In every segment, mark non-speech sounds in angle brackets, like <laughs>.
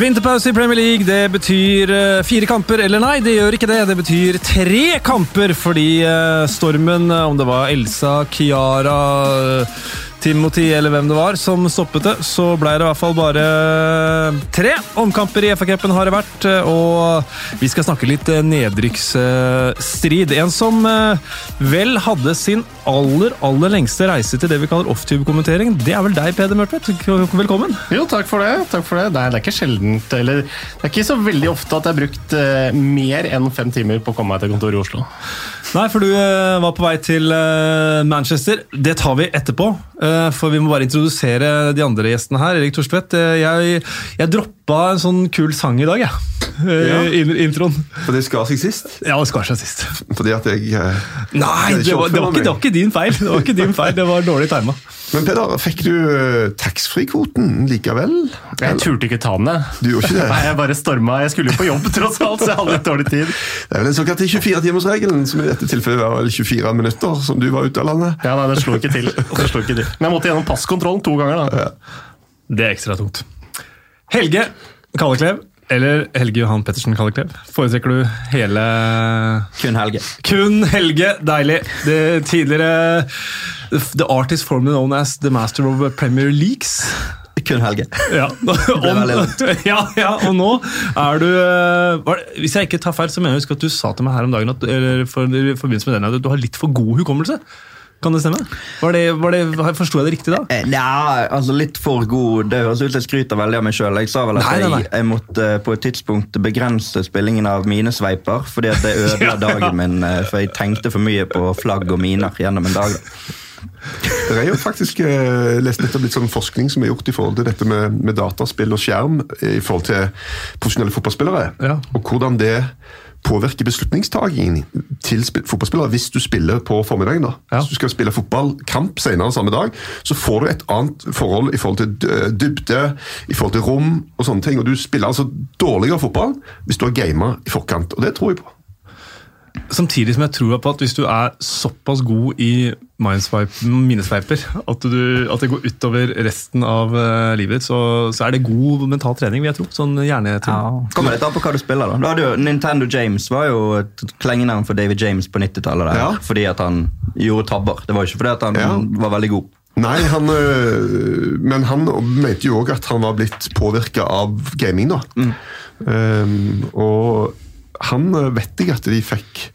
Vinterpause i Premier League, det betyr eh, fire kamper. Eller nei, det gjør ikke det. Det betyr tre kamper, fordi eh, stormen, eh, om det var Elsa, Kiara Timothy eller hvem det var som stoppet det, så ble det i hvert fall bare tre omkamper i FA-cupen har det vært. Og vi skal snakke litt eh, nedrykksstrid. En som eh, vel hadde sin aller, aller lengste reise til det vi kaller off-tube-kommentering. Det er vel deg, Peder Mørtvedt. Velkommen. Jo, takk for det. takk for Det er, det er ikke sjeldent, eller det er ikke så veldig ofte at jeg har brukt eh, mer enn fem timer på å komme meg til kontoret i Oslo. Nei, for du eh, var på vei til eh, Manchester. Det tar vi etterpå. Eh, for vi må bare introdusere de andre gjestene her. Erik Torstvedt, jeg, jeg, jeg droppa en sånn kul sang i dag, jeg. eh, Ja. introen. For det skar seg sist. Ja, det skar seg sist. Fordi at jeg eh, Nei, det var, det, var ikke, det var ikke din feil. Det var ikke din feil, det var dårlig tima. Men Peder, fikk du eh, taxfree-kvoten likevel? Jeg turte ikke ta den, jeg. Du gjorde ikke det? <laughs> Nei, jeg bare storma. Jeg skulle jo på jobb, tross alt, så jeg hadde litt dårlig tid. Det er vel den såkalte 24-timersregelen, som i dette tilfellet var vel 24 minutter, som du var ute av landet. Ja, nei, det slo ikke til. Det slo ikke til. Men jeg måtte gjennom passkontrollen to ganger. da. Det er ekstra tungt. Helge Kalleklev, eller Helge Johan Pettersen Kalleklev. Foretrekker du hele Kun Helge. Kun Helge, deilig. Det tidligere The artist formerly known as the master of Premier Leagues. Kun Helge. Ja, <laughs> og, <laughs> ja, ja, og nå er du eh, det, Hvis jeg ikke tar feil, så mener jeg at du sa til meg her om dagen at, eller for, i forbindelse med den, at du har litt for god hukommelse. Kan det stemme? Var det, var det, Forsto jeg det riktig da? Eh, Ja, altså litt for god Det høres ut som jeg skryter veldig av meg sjøl. Jeg sa vel at Nei, nei, nei. Jeg, jeg måtte eh, på et tidspunkt begrense spillingen av mine sveiper, fordi at det ødela <laughs> Ja, dagen min. eh, For jeg tenkte for mye på flagg og miner gjennom en dag. Det er jo faktisk eh, lest nettopp litt sånn forskning som er gjort i forhold til dette med, med dataspill og skjerm i forhold til profesjonelle fotballspillere. Ja. Og hvordan det påvirker beslutningstakingen til fotballspillere hvis du spiller på formiddagen. da. Ja. Hvis du skal spille fotballkamp senere samme dag, så får du et annet forhold i forhold til dybde, i forhold til rom og sånne ting. Og du spiller altså dårligere fotball hvis du har gama i forkant, og det tror jeg på. Samtidig som jeg tror på at hvis du er såpass god i minesveiper at, du, at det går utover resten av eh, livet ditt, så, så er det god mental trening, vil jeg tro. Sånn hjernetrening. Kommer litt an på hva du spiller. da. da hadde jo, Nintendo James var jo et klengenavn for David James på 90-tallet. Ja. Fordi at han gjorde tabber. Det var jo ikke fordi at han Ja. var veldig god. Nei, han, øh, men han mente jo òg at han var blitt påvirka av gaming, da. Um, og han øh, vet jeg at de fikk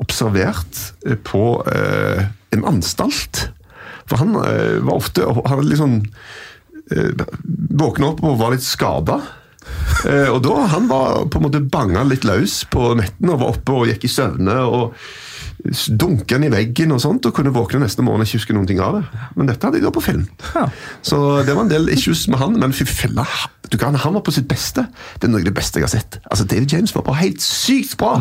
observert øh, på eh, en anstalt. For han eh, var ofte Han sånn øh, Våkna opp og var litt skada. Eh, og da han var på en måte banga litt løs på nettene og var oppe og gikk i søvne. og Dunka i veggen og sånt, og kunne våkne neste morgen og ikke huske noen ting av det. Men dette hadde jeg da på film. Ja. Så det var en del issues med han, men fy fella, du kan, han var på sitt beste. Det er noe av det beste jeg har sett. Altså, David James var bare helt sykt bra!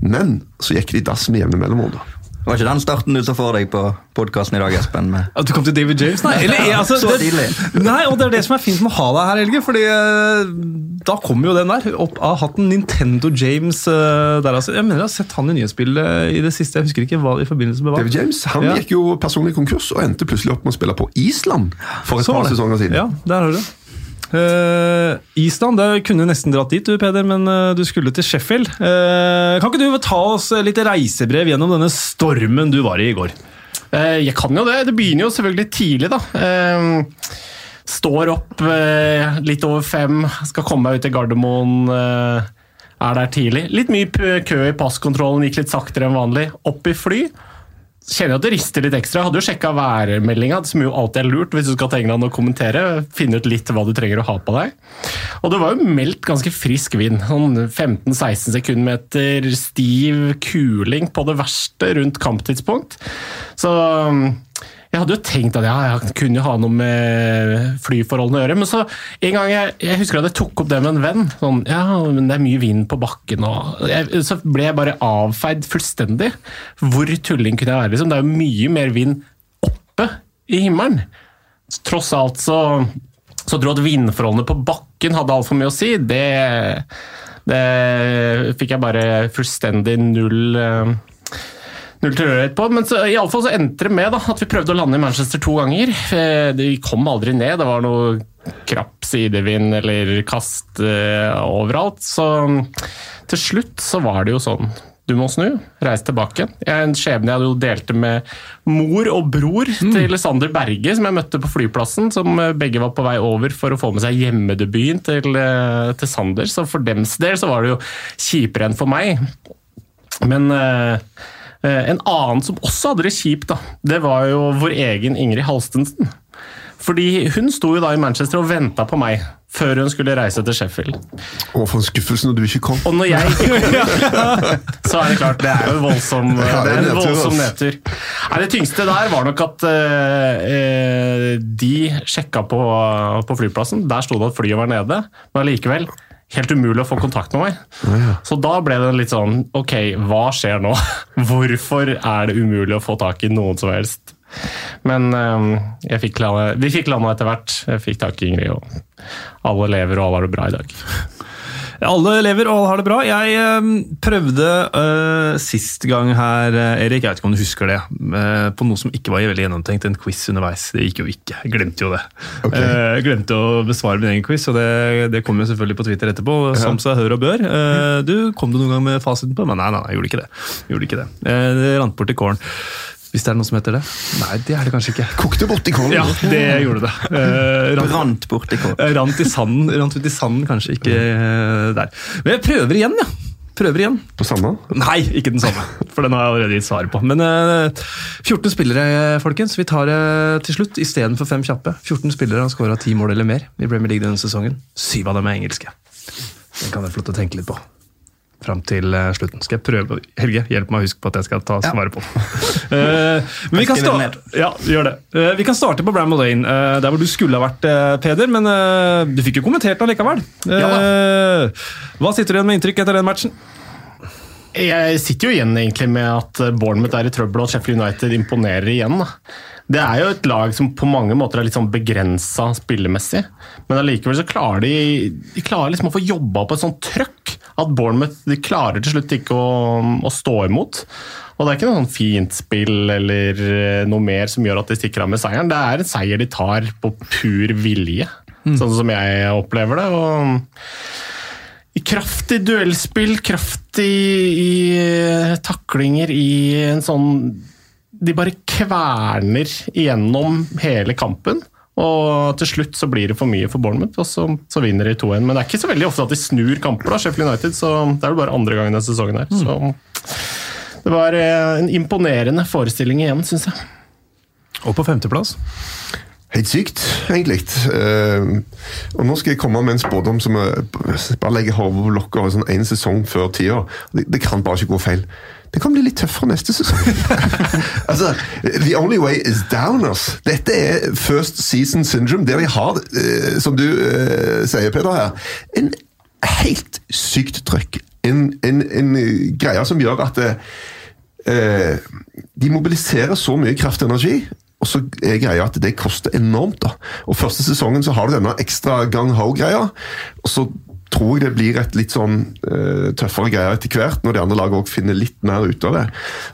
Men så gikk det i dass med jevne mellomrom. da. Var ikke den starten du så for deg på podkasten i dag, Espen? Med At du kom til David James? Nei, eller, altså, <laughs> så det, tidlig. nei, og det er det som er fint med å ha deg her, Helge. fordi eh, da kommer jo den der opp av hatten. Nintendo James eh, der altså. Jeg mener jeg har sett han i nyhetsbildet i det siste. Jeg husker ikke hva i forbindelse med hva. David James han Ja. gikk jo personlig konkurs og endte plutselig opp med å spille på Island for et Så par sesonger siden. Ja, der har du det. Eh, Island, det kunne nesten dratt dit, du Peder, men uh, du skulle til Sheffield. Uh, kan ikke du ta oss litt reisebrev gjennom denne stormen du var i i går? Jeg kan jo det. Det begynner jo selvfølgelig tidlig, da. Står opp litt over fem, skal komme meg ut til Gardermoen. Er der tidlig. Litt mye kø i passkontrollen, gikk litt saktere enn vanlig. Opp i fly. Kjenner at det rister litt ekstra. Hadde jo sjekka værmeldinga, som jo alltid er lurt hvis du skal til England og kommentere. Finne ut litt hva du trenger å ha på deg. Og det var jo meldt ganske frisk vind. Sånn 15-16 sekundmeter stiv kuling på det verste rundt kamptidspunkt. Så jeg hadde jo tenkt at ja, jeg kunne ha noe med flyforholdene å gjøre, men så en gang jeg, jeg husker at jeg tok opp det med en venn. Sånn, ja, men det er mye vind på bakken og jeg, Så ble jeg bare avfeid fullstendig. Hvor tulling kunne jeg være? Liksom? Det er jo mye mer vind oppe i himmelen. Tross alt så så dro at vindforholdene på bakken hadde altfor mye å si. Det, det fikk jeg bare fullstendig null eh, Null tilhørighet på, men så, i alle fall så endte det med da, at vi prøvde å lande i Manchester to ganger. Eh, Vi kom aldri ned. Det var noe krapp sidevind eller kast eh, overalt. Så mm, til slutt så var det jo sånn du må snu, reise tilbake. Jeg er en skjebne jeg jo delte med mor og bror til Sander Berge, som jeg møtte på flyplassen. Som eh, begge var på vei over for å få med seg hjemmedebuten til, eh, til Sander. Så for dems del så var det jo kjipere enn for meg. Men eh, eh, en annen som også hadde det kjipt, da, det var jo vår egen Ingrid Halstensen. Fordi hun sto jo da i Manchester og venta på meg før hun skulle reise til Sheffield. Å, for en skuffelse når du ikke kom. Og når jeg ikke kommer, <laughs> så er det klart det er jo en voldsom, det Ja, det er en voldsom nedtur. Nei, det tyngste der var nok at eh, eh, de sjekka på, på flyplassen. Der sto det at flyet var nede, men allikevel helt umulig å få kontakt med meg. Så da ble det litt sånn Ok, hva skjer nå? <laughs> Hvorfor er det umulig å få tak i noen som helst? Men eh, jeg fikk landa, vi fikk landa etter hvert. Jeg fikk tak i Ingrid, og alle lever og alle har det bra i dag. <laughs> Alle lever og alle har det bra. Jeg eh, prøvde uh, sist gang her, eh, Erik, jeg vet ikke om du husker det, uh, på noe som ikke var veldig gjennomtenkt, en quiz underveis. Det gikk jo ikke. Jeg glemte jo det. Okay. Uh, glemte å besvare min egen quiz, og det, det kom jo selvfølgelig på Twitter etterpå, som seg hør og bør. Uh, du, kom du noen gang med fasiten på? Men nei, nei, nei, jeg gjorde ikke det. Jeg gjorde ikke det. Det rant bort i kålen. Hvis det er noe som heter det? Nei, det er det kanskje ikke. Kokte borti kålen. Ja, det gjorde det. Eh, rant- Brant borti kålen. jeg Rant i sanden, rant ut i sanden, kanskje ikke eh, der. Men jeg prøver igjen, ja. Prøver igjen. På samme? Nei, ikke den samme, for den har jeg allerede gitt svaret på. Men eh, 14 spillere, folkens. Vi tar det til slutt istedenfor fem kjappe. 14 spillere har skåra 10 mål eller mer i Premier League denne sesongen. Syv av dem er engelske. Den kan jeg få lov til å tenke litt på. Fram til eh, slutten. Skal jeg prøve Helge, hjelp meg å huske på at jeg skal ta svaret på. <laughs> Eh, men vi kan, Jeg skriver sta det ja, gjør det. Eh, vi kan starte på Bramall Lane, der hvor du skulle ha vært, Peder. Men du fikk jo kommentert den likevel. Ja hva sitter du igjen med inntrykk etter den matchen? Jeg sitter jo igjen egentlig med at Bournemouth er i trøbbel og Sheffield United imponerer igjen. Da. Det er jo et lag som på mange måter er litt sånn begrensa spillemessig, men allikevel så klarer de, de klarer liksom å få jobba på et sånt trøkk at Bournemouth de klarer til slutt ikke å, å stå imot. Og Det er ikke noe sånn fint spill eller eh, noe mer som gjør at de stikker av med seieren. Det er en seier de tar på pur vilje, sånn som jeg opplever det. og i kraftig duellspill, kraftig i eh, taklinger i en sånn De bare kverner igjennom hele kampen. Og til slutt så blir det for mye for Bournemouth, og så, så vinner de 2-1. Men det er ikke så veldig ofte at de snur kamper, da, Sheffield United, så det er vel bare andre gangen denne sesongen her. Så det var eh, en imponerende forestilling igjen, syns jeg. Og på femteplass. Helt sykt, egentlig. Uh, og nå skal jeg komme med en spådom som er, bare legger hodet på lokket sånn en sesong før tida. Det, det kan bare ikke gå feil. Det kan bli litt tøffere neste sesong. <laughs> altså, The only way is down. us. Dette er first season syndrome, der vi har, eh, som du eh, sier, Peder, her, en helt sykt trøkk. En, en, en greie som gjør at det, eh, de mobiliserer så mye kraft og energi. Og så er greia at det koster enormt. da. Og Første sesongen så har du denne ekstra gang ho-greia. Og så tror jeg det blir et litt sånn uh, tøffere greier etter hvert, når de andre lagene også finner litt mer ut av det.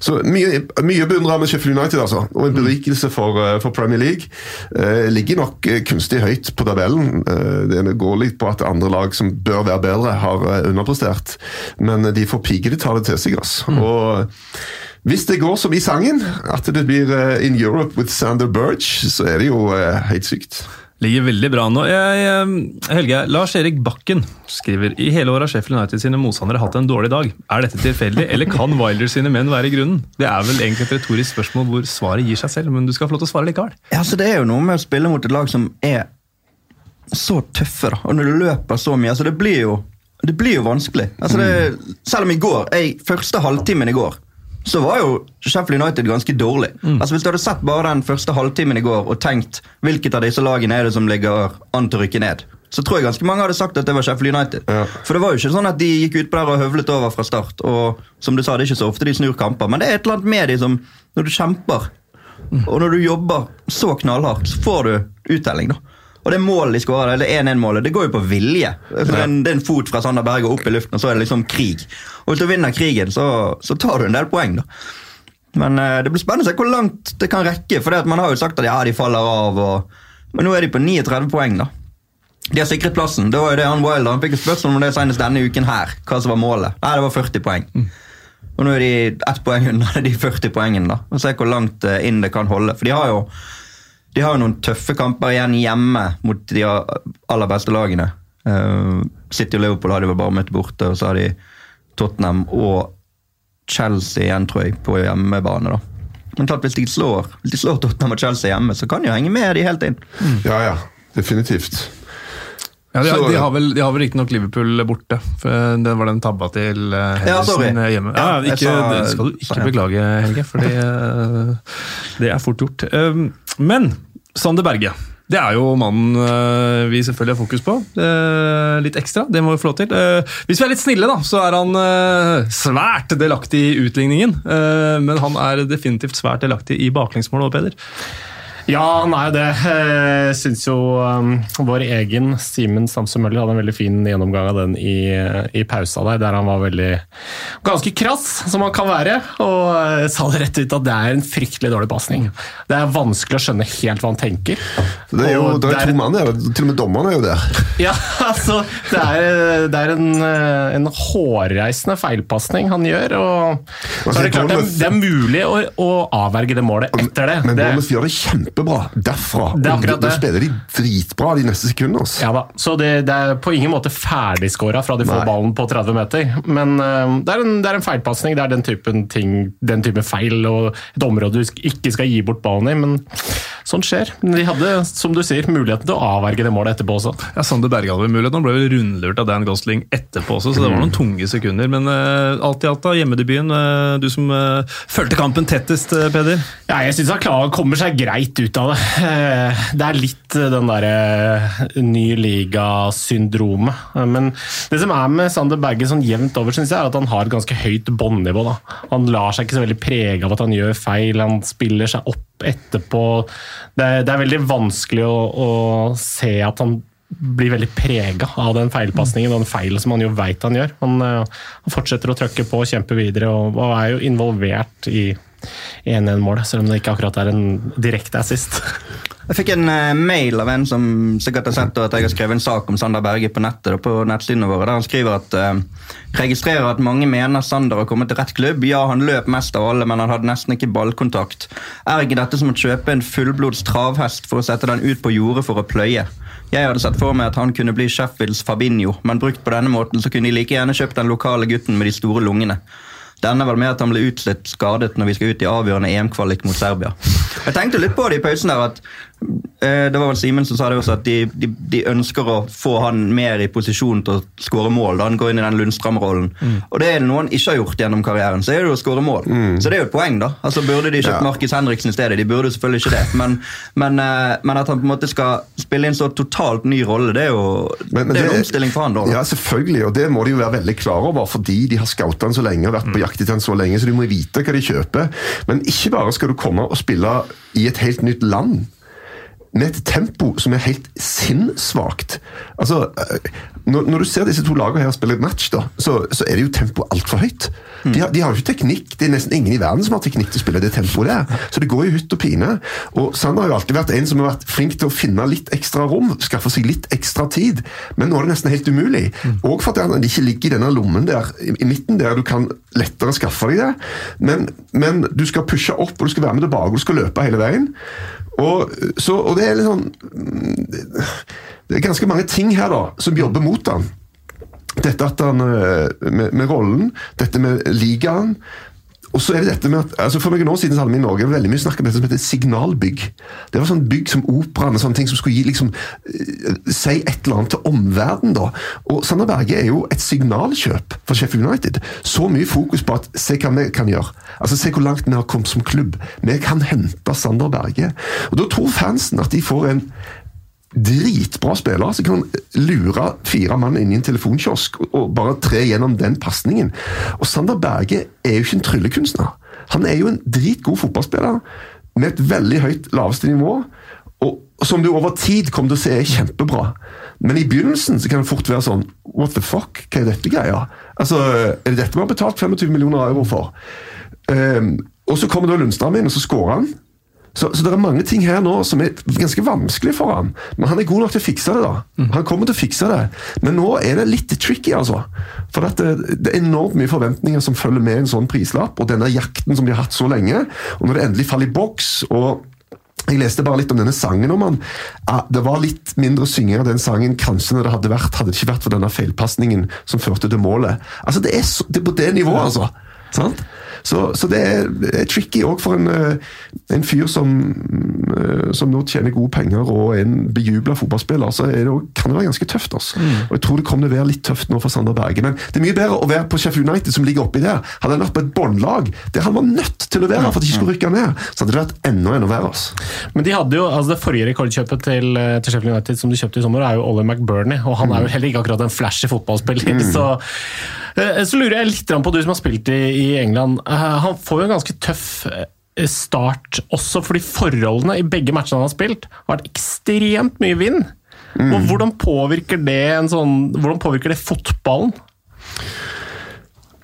Så Mye, mye beundra med Sheffield United, altså. Og en berikelse for, uh, for Premier League. Uh, ligger nok kunstig høyt på tabellen. Det går litt på at andre lag som bør være bedre, har underprestert. Men de får pigene ta det til seg. altså. Og hvis det går som i sangen, at det blir In Europe with Sander Burge, så er det jo helt sykt. Ligger veldig bra nå. Jeg, jeg- Helge, Lars-Erik Bakken skriver i hele år har Sheffield United sine motstandere hatt en dårlig dag. Er dette tilfeldig, eller kan Wilder sine menn være i grunnen? Det er vel egentlig et retorisk spørsmål hvor svaret gir seg selv, men du skal få lov til å svare likevel. Ja, så Det er jo noe med å spille mot et lag som er så tøffe, da. Og når du løper så mye. altså Det blir jo, det blir jo vanskelig. Altså det, selv om i går, jeg, første halvtimen i går, så var jo Sheffield United ganske dårlig. Altså Hvis du hadde sett bare den første halvtimen i går og tenkt hvilket av disse lagene er det som ligger an til å rykke ned, så tror jeg ganske mange hadde sagt at det var Sheffield United. Ja. For det var jo ikke sånn at de gikk ut på der og høvlet over fra start. Og som du sa, det er ikke så ofte de snur kamper, men det er et eller annet med de som Når du kjemper, og når du jobber så knallhardt, så får du uttelling, da. Og det målet de skårer, eller 1-1-målet, det går jo på vilje. Det, er en, det er en fot fra Sander Berge opp i luften, og så er det liksom krig. Og hvis du vinner krigen, så, så tar du en del poeng, da. Men eh, det blir spennende å se hvor langt det kan rekke. For det man har jo sagt at ja, de faller av, og, men nå er de på 39 poeng, da. De har sikret plassen. Det var jo det han Wilder han fikk et spørsmål om det senest denne uken her. Hva som var målet. Nei, det var 40 poeng. Og nå er de ett poeng unna de 40 poengene. da. Og Se hvor langt eh, inn det kan holde. For de har jo de har jo noen tøffe kamper igjen hjemme mot de aller beste lagene. Uh, City og Liverpool har de vel bare møtt borte, og så har de Tottenham og Chelsea igjen, tror jeg, på hjemmebane. da. Men klart, hvis de slår, hvis de slår Tottenham og Chelsea hjemme, så kan de jo henge med de helt inn. Ja, ja. Definitivt. Ja, de, har, de har vel, de har vel riktignok Liverpool borte. For det var den tabba til uh, Ja, hjemme. Ja, ikke, det skal du ikke beklage, Helge, for det, eh, det er fort gjort. Um, men Sander Berge. Det er jo mannen eh, vi selvfølgelig har fokus på. Eh, litt ekstra, det må vi få lov til. Eh, hvis vi er litt snille, da, så er han svært delaktig i utligningen. Men han er definitivt svært delaktig i baklengsmålet òg, Peder. Ja, han er jo det. Jeg syns jo um, vår egen Simen Stamse Møller hadde en veldig fin gjennomgang av den i, i pausa der, der han var veldig ganske krass, som han kan være, og eh, sa det rett ut at det er en fryktelig dårlig pasning. Det er vanskelig å skjønne helt hva han tenker. Det er jo det er to mann der. Til og med dommeren er jo der. <laughs> Ja, altså Det er, det er en, eh, en hårreisende feilpasning han gjør. og så er Det klart det er, det er mulig å, å avverge det målet etter det. Men Bournemouth gjør det kjempebra derfra. Det er akkurat Da spiller de dritbra de neste sekundene. altså. Ja da, så det, det er på ingen måte ferdigskåra fra de får Nei. ballen på 30 meter. Men uh, det er en, det er en feilpasning. Det er den typen ting, den typen feil og et område du ikke skal gi bort ballen i. Men sånt skjer. De hadde, som du sier, muligheten til å avverge det målet etterpå også. Ja, Sander Berge hadde vel mulighet. Han ble vel rundlurt av Dan Gosling etterpå også, så det var noen tunge sekunder. Men uh, alt i alt, da, hjemmedebuten. Uh, du som uh, fulgte kampen tettest, uh, Peder. Ja, jeg syns han klarer, kommer seg greit ut av det. Uh, Det er litt eh, den derre ny liga-syndromet. Eh, Men det som er med Sander Berge sånn jevnt over, synes jeg, er at han har et ganske høyt båndnivå. Han lar seg ikke så veldig prege av at han gjør feil, han spiller seg opp etterpå. Det er, det er veldig vanskelig å, å se at han blir veldig prega av den feilpasningen og den feilen som han jo veit han gjør. Han, eh, han fortsetter å trykke på og kjempe videre, og, og er jo involvert i 1-1-målet, selv om det ikke akkurat er en direkte assist. <laughs> Jeg fikk en eh, mail av en som sikkert har sett at jeg har skrevet en sak om Sander Berge på nettet, da, på nettsidene våre, der han skriver at uh, registrerer at mange mener Sander har kommet til rett klubb. Ja, han løp mest av alle, men han hadde nesten ikke ballkontakt. Er ikke dette som å kjøpe en fullblods travhest for å sette den ut på jordet for å pløye? Jeg hadde sett for meg at han kunne bli Sheffields Fabinho, men brukt på denne måten så kunne de like gjerne kjøpt den lokale gutten med de store lungene. Ender vel med at han ble utslitt skadet når vi skal ut i avgjørende EM-kvalik mot Serbia. Jeg tenkte litt på det i pausen der at Det var vel Simen som sa det også, at de, de, de ønsker å få han mer i posisjon til å skåre mål. da han går inn i den Lundstrøm-rollen Og det er det noe han ikke har gjort gjennom karrieren. Så er det jo å skåre mål. Så det er jo et poeng, da. Altså Burde de kjøpt Ja. Markus Henriksen i stedet? De burde jo selvfølgelig ikke det. <laughs> Men, men, eh, men at han på en måte skal spille en så totalt ny rolle, det er jo Men- det er en omstilling for han. da. Ja, selvfølgelig, og det må de jo være veldig klar over, fordi de har scouta han så lenge og vært på jakt etter han så lenge, så de må vite hva de kjøper. Men ikke bare skal du komme og spille i et helt nytt land. Med et tempo som er helt sinnssvakt. Altså, eh, når, når du ser disse to lagene her spille match, da, så, så er det jo tempoet altfor høyt. De har, de har jo ikke teknikk. Det er nesten ingen i verden som har teknikk til å spille det tempoet der. Så det går i hytt og pine. Og Sander har jo alltid vært en som har vært flink til å finne litt ekstra rom, skaffe seg litt ekstra tid. Men nå er det nesten helt umulig. Og fordi han ikke ligger i denne lommen der i, i midten, der du kan lettere skaffe deg det. Men, men du skal pushe opp, og du skal være med tilbake, og du skal løpe hele veien. Og, så, og det er litt sånn Det er ganske mange ting her da som jobber mot han. Dette at han eh, med, med rollen, dette med ligaen. Og så er det dette med at, altså For noen år siden så hadde vi i Norge veldig mye snakk om dette som heter signalbygg. Det var sånn bygg som operaen og sånne ting som skulle gi liksom eh, si et eller annet til omverdenen. da. Og Sander Berge er jo et signalkjøp for Sheffield United. Så mye fokus på at se hva vi kan gjøre. Altså Se hvor langt vi har kommet som klubb. Vi kan hente Sander Berge. Og Da tror fansen at de får en dritbra spiller som kan lure fire mann inn i en telefonkiosk og- bare tre gjennom den pasningen. Og Sander Berge er jo ikke en tryllekunstner. Han er jo en dritgod fotballspiller med et veldig høyt laveste nivå. Og som du over tid kommer til å se er kjempebra. Men i begynnelsen så kan det fort være sånn What the fuck? Hva er dette greia? Altså, Er det dette vi har betalt 25 millioner euro for? Um, og så kommer da Lundstrand inn, og så skårer han. Så, så det er mange ting her nå som er ganske vanskelig for han. Men han er god nok til å fikse det. da. Han kommer til å fikse det. Men nå er det litt tricky, altså. For det, det er enormt mye forventninger som følger med en sånn prislapp, og denne jakten som de har hatt så lenge. Og når det endelig faller i boks og jeg leste bare litt om denne sangen om han. Det var litt mindre synging av den sangen kanskje når det hadde vært, hadde det ikke vært for denne feilpasningen som førte til målet. Altså, Det er, så, det er på det nivået, altså. Sant? Så, så det er, er tricky òg for en, eh, en fyr som, eh, som nå tjener gode penger og er en bejubla fotballspiller. så er det, også- kan det være ganske tøft. altså. Og Jeg tror det kommer til å være litt tøft nå for Sander Berge. Men det er mye bedre å være på Sheffield United, som ligger oppi der. Hadde han vært på et båndlag der han var nødt til å være for at de ikke skulle rykke ned, så hadde det vært enda enda verre. altså. Men de hadde jo, altså det forrige rekordkjøpet til, eh, til Sheffield United som de kjøpte i sommer, er jo Ollie McBurney. Og han er jo heller ikke akkurat en flashy fotballspiller. <laughs> Så, eh, så lurer jeg litt på du som har spilt i, England. Eh, Han får jo en ganske tøff eh, start også fordi forholdene i begge matchene han har spilt, har vært ekstremt mye vind. Og hvordan påvirker det en sånn, hvordan påvirker det fotballen?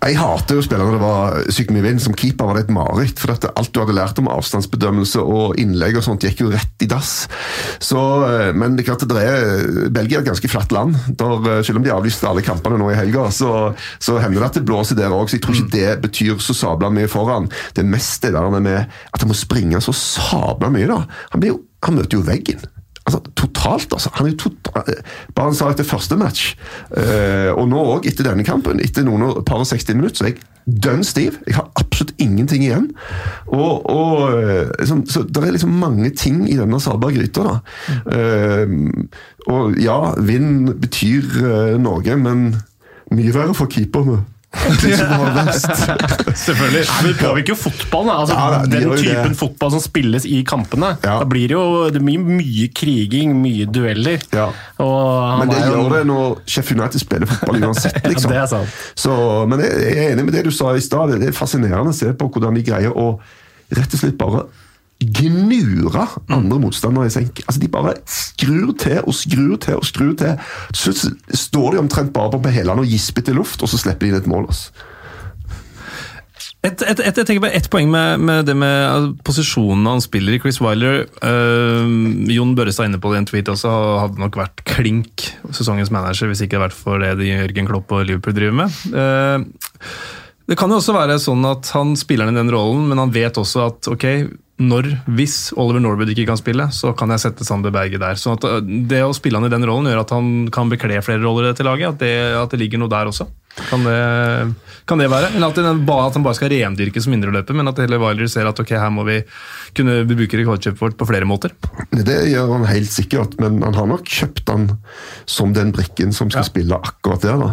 Jeg hater jo spillere det var sykt mye vind. Som keeper var det et mareritt. For at alt du hadde lært om avstandsbedømmelse og innlegg og sånt, gikk jo rett i dass. Så, eh, men det er klart det er, Belgia er et ganske flatt land. Der, eh, selv om de avlyste alle kampene nå i helga, så, så hender det at det blåser der òg. Så jeg tror ikke det betyr så sabla mye foran. Det meste er det med at han må springe så sabla mye. da. Han, blir jo, han møter jo veggen. Altså, Totalt, altså. Han er totalt, bare han sa etter første match, uh, og nå òg etter denne kampen, etter noen og- par og 60 minutter, så er jeg dønn stiv. Jeg har absolutt ingenting igjen. Og, og eh, liksom, Så det er liksom mange ting i denne sabla gryta, da. Uh, og ja, vind betyr uh, noe, men mye verre for keeperne. <laughs> De som var best. <laughs> Selvfølgelig. Men det påvirker jo fotballen. Altså, Ja, den typen det. fotball som spilles i kampene. Ja. Da blir det jo det blir mye kriging, mye dueller. Ja. Men det jo- gjør det når Chef United spiller fotball uansett. <laughs> Liksom. det er sant. Så, men jeg er enig med det du sa i stad. Det er fascinerende å se på hvordan de greier å rett og slett bare gnure andre motstandere i senk. Altså, De bare skrur til og skrur til og skrur til. Så står de omtrent bare på hælene og gisper til luft, og så slipper de inn et mål. Altså. Et, et, et, jeg tenker bare ett poeng med, med det med altså, posisjonen han spiller i. Chris Wiler. uh, Jon Børrestad inne på det i en tweet også, hadde nok vært klink sesongens manager hvis ikke det hadde vært for det de Jørgen Klopp og Liverpool driver med. Eh, det kan jo også være sånn at han spiller den i den rollen, men han vet også at ok, når, hvis Oliver Norwood ikke kan spille, så kan jeg sette Sander Berge der. Så at eh, det å spille han i den rollen gjør at han kan bekle flere roller i dette laget. At det, at det ligger noe der også. Kan det, kan det være? Eller at, den, at han bare skal rendyrke som indreløper, men at hele Wyler ser at ok, her må vi kunne bruke rekordkjøpet vårt på flere måter. Det gjør han helt sikkert, men han har nok kjøpt han som den brikken som skal Ja. spille akkurat der. da.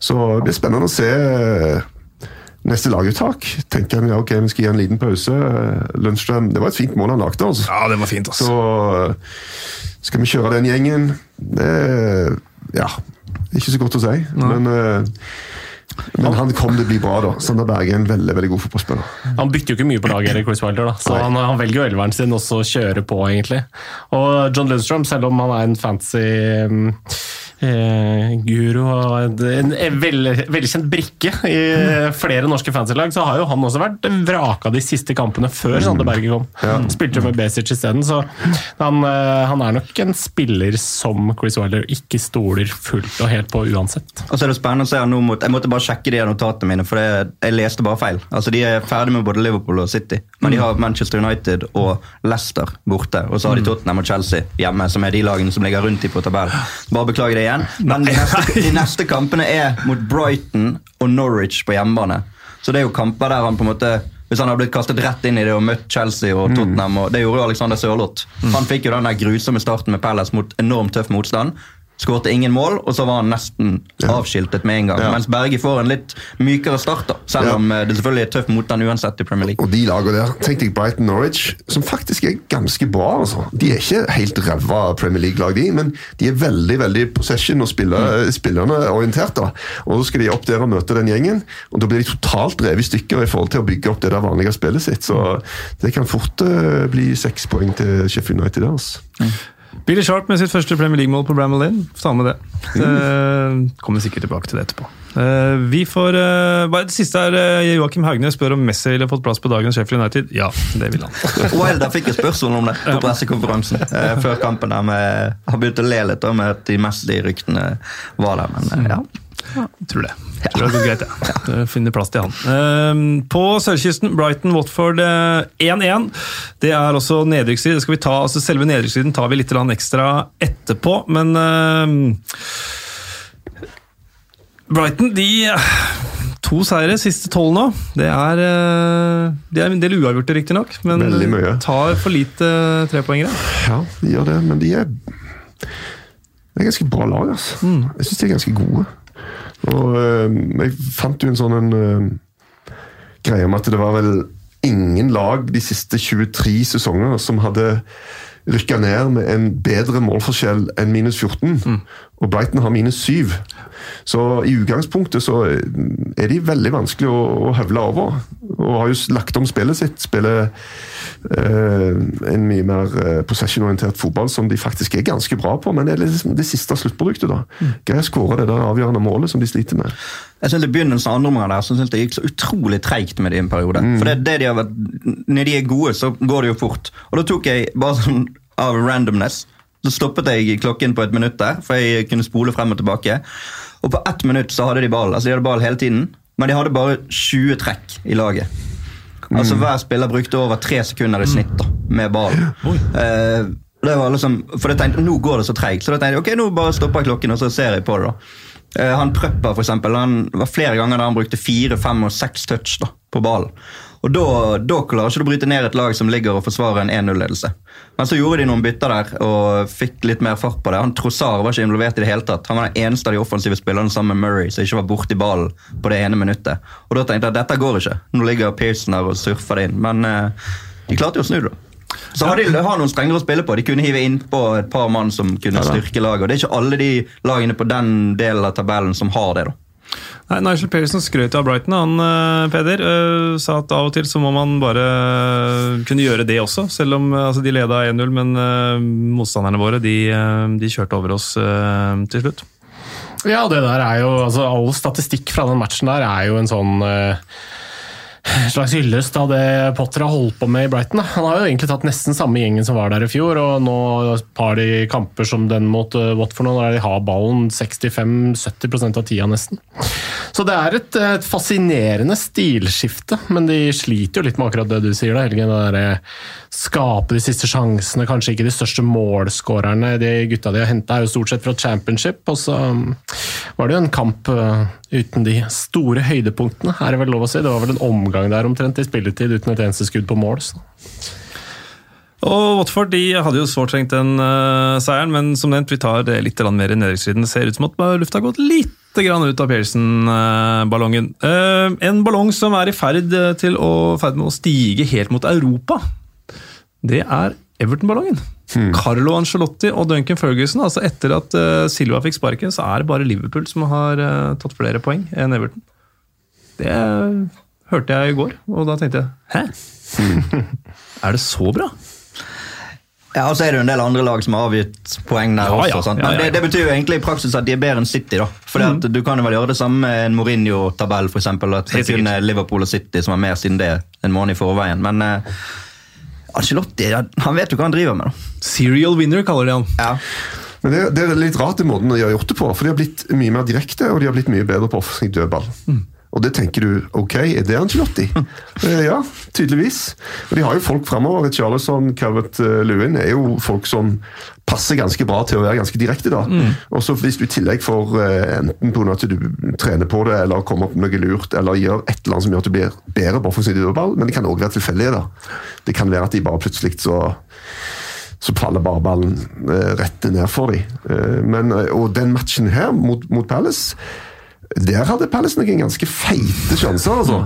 Så det blir spennende å se neste laguttak. Tenker han ja, ok, vi skal gi en liten pause. Lundstrøm, Det var et fint mål han lagde. altså. Ja, det var fint, altså. Så skal vi kjøre den gjengen. Det ja, ikke så godt å si, men, eh, men han kom til å bli bra, da. Sander Berge er en veldig veldig god fotballspiller. Han bytter jo ikke mye på laget, Chris Wilder, da. så han, han velger jo elveren sin og så kjører på, egentlig. Og John Lundstrøm, selv om han er en fancy mm, eh, guru og en, vel, velkjent brikke i flere norske fancy-lag, så har jo han også vært vraka de siste kampene før Sande Berge kom. Spilte jo med Besic isteden, så han, eh, han er nok en spiller som Chris Wilder ikke stoler fullt og helt på uansett. Og så er det spennende å se han nå mot Jeg måtte bare sjekke de notatene mine, for det, jeg leste bare feil. Altså De er ferdig med både Liverpool og City, men de har Manchester United og Leicester borte. Og så har de Tottenham og Chelsea hjemme, som er de lagene som ligger rundt dem på tabellen. Bare beklager det igjen. Men de neste, de neste kampene er mot Brighton og Norwich på hjemmebane. Så det er jo kamper der han på en måte hvis han hadde blitt kastet rett inn i det og møtt Chelsea og Tottenham og Det gjorde jo Alexander Sørloth. Han fikk jo den der grusomme starten med Palace mot enormt tøff motstand. Skårte ingen mål, og så var han nesten avskiltet med en gang. Mens Berge får en litt mykere start, da. Selv om eh, det selvfølgelig er tøff motstand uansett i Premier League. Og de lagene der, tenk deg Brighton Norwich, som faktisk er ganske bra. altså. De er ikke helt ræva Premier League-lag, de, men de er veldig veldig possession og spiller, spillerne orientert. da. Og Så skal de opp der og møte den gjengen, og da blir de totalt revet i stykker i forhold til å bygge opp det der vanlige spillet sitt. Så det kan fort uh, bli seks poeng til Sheffield United. altså. Billy Sharp med sitt første Premier League-mål på Bramall Inn. Ta med det. Uh, Kommer sikkert tilbake til det etterpå. Uh, vi får uh, bare Det siste er uh, Joakim Hagne spør om Messi ville fått plass på dagens Sheffield United. Ja, det vil han. <laughs> Wilder fikk et spørsmål om det på pressekonferansen før kampen. der med, Har begynt å le litt om med at de Messi-ryktene var der, men ja. ja. Tror det. Tror det går greit, ja. ja. Finner plass til han. Eh, på sørkysten, Brighton-Watford eh, 1-1. Det er også nedrykksstrid. Det skal vi ta, altså Selve nedrykksstriden tar vi litt ekstra etterpå, men eh, Brighton, de To seire, siste tolv nå. Det er, eh, det er en del uavgjorte, riktignok, men Veldig tar for lite eh, trepoengere. Ja, de gjør det, men de er de er ganske bra lag, altså. Jeg syns de er ganske gode. Og eh, jeg fant jo en sånn en, eh, greie om at det var vel ingen lag de siste 23 sesonger som hadde rykka ned med en bedre målforskjell enn minus 14. Og Brighton har minus 7. Så i utgangspunktet så er de veldig vanskelig å, å høvle over. Og har jo lagt om spillet sitt. Spiller eh, en mye mer eh, possession-orientert fotball som de faktisk er ganske bra på, men det er liksom det siste sluttproduktet. da. Greier å skåre det der avgjørende målet som de sliter med. Jeg synes I begynnelsen av andre omgang der, så synes jeg det gikk så utrolig treigt med de en periode. For det, det de har vært, Når de er gode, så går det jo fort. Og da tok jeg bare sånn av randomness så stoppet jeg klokken på et minutt der, for jeg kunne spole frem og tilbake. Og på ett minutt så hadde de ball. Altså de hadde ball hele tiden, men de hadde bare 20 trekk i laget. Altså Hver spiller brukte over tre sekunder i snitt da, med ball. Eh, det var liksom, for jeg tenkte, Nå går det så treigt, så da tenkte jeg ok, nå bare stopper jeg klokken og så ser jeg på det. da. Eh, han Prøpper for eksempel, han var flere ganger da han brukte fire, fem og seks touch da, på ballen. Og da, da klarer ikke du å bryte ned et lag som ligger og forsvarer en 1-0-ledelse. Men så gjorde de noen bytter der og fikk litt mer fart på det. Han Trossar var ikke involvert i det hele tatt. Han var den eneste av de offensive spillerne sammen med Murray som ikke var borti ballen på det ene minuttet. Og da tenkte jeg at dette går ikke. Nå ligger Pearson der og surfer det inn. Men eh, de klarte jo å snu det. Så har de har noen strengere å spille på. De kunne hive innpå et par mann som kunne styrke laget. og Det er ikke alle de lagene på den delen av tabellen som har det. da. Nei, Nigel Pearson skrøt av Brighton, han eh, Peder. eh, sa at av og til så må man bare eh, kunne gjøre det også. Selv om altså, de leda 1-0, men motstanderne våre de, de kjørte over oss til slutt. Ja, det der er jo altså, All statistikk fra den matchen der er jo en sånn eh, slags hyllest av det Potter har holdt på med i Brighton. da. Han har jo egentlig tatt nesten samme gjengen som var der i fjor, og nå har de kamper som den mot uh, Watford nå, der de har ballen 65-70% av tida nesten. Så det er et, et fascinerende stilskifte, men de sliter jo litt med akkurat det du sier, da, Helge. Det der, eh, skape de siste sjansene, kanskje ikke de største målskårerne. De gutta de har henta, er jo stort sett fra championship, og så um, var det jo en kamp uh, uten de store høydepunktene, er det vel lov å si. Det var vel en omgang der omtrent i spilletid uten et eneste skudd på mål. Så. Og Watford de hadde jo sårt trengt den uh, seieren, men som nevnt, vi tar det litt mer i nedrykksstriden. Ser ut som at lufta har gått litt grann ut av Pearson-ballongen. Uh, en ballong som er i ferd, til å, ferd med å stige helt mot Europa. Det er Everton-ballongen. Carlo Ancelotti og Duncan Ferguson. altså Etter at uh, Silva fikk sparken, så er det bare Liverpool som har uh, tatt flere poeng enn Everton. Det hørte jeg i går, og da tenkte jeg Hæ? Er det så bra? Ja, og så er det jo en del andre lag som har avgitt poeng der Ja, også. ja. sant? Ja, Men ja, det, ja. det betyr jo egentlig i praksis at de er bedre enn City. da. Fordi at Du kan jo vel gjøre det samme med en Mourinho-tabell, f.eks. At det kun er Liverpool og City som har mer siden det en måned i forveien. Men eh, Ancelotti han vet jo hva han driver med. da. Serial winner, kaller de han. Ja. Men det, det er litt rart i måten de har gjort det på, for de har blitt mye mer direkte, og de har blitt mye bedre på offensiv dødball. Og det tenker du, ok, er det Angelotti? <laughs> Eh, ja, tydeligvis. Og de har jo folk fremover. Charlesson, Calvert eh, Lewin er jo folk som passer ganske bra til å være ganske direkte. da. Og så hvis du i tillegg får eh, enten på at du trener på det, eller kommer opp med noe lurt, eller gjør et eller annet som gjør at du blir bedre på offensiv dødball, men det kan òg være tilfeldige. da. Det kan være at de bare plutselig så så faller bare ballen rett ned for dem. Men, og den matchen her mot, mot Palace der hadde Palace noen ganske feite sjanser. altså,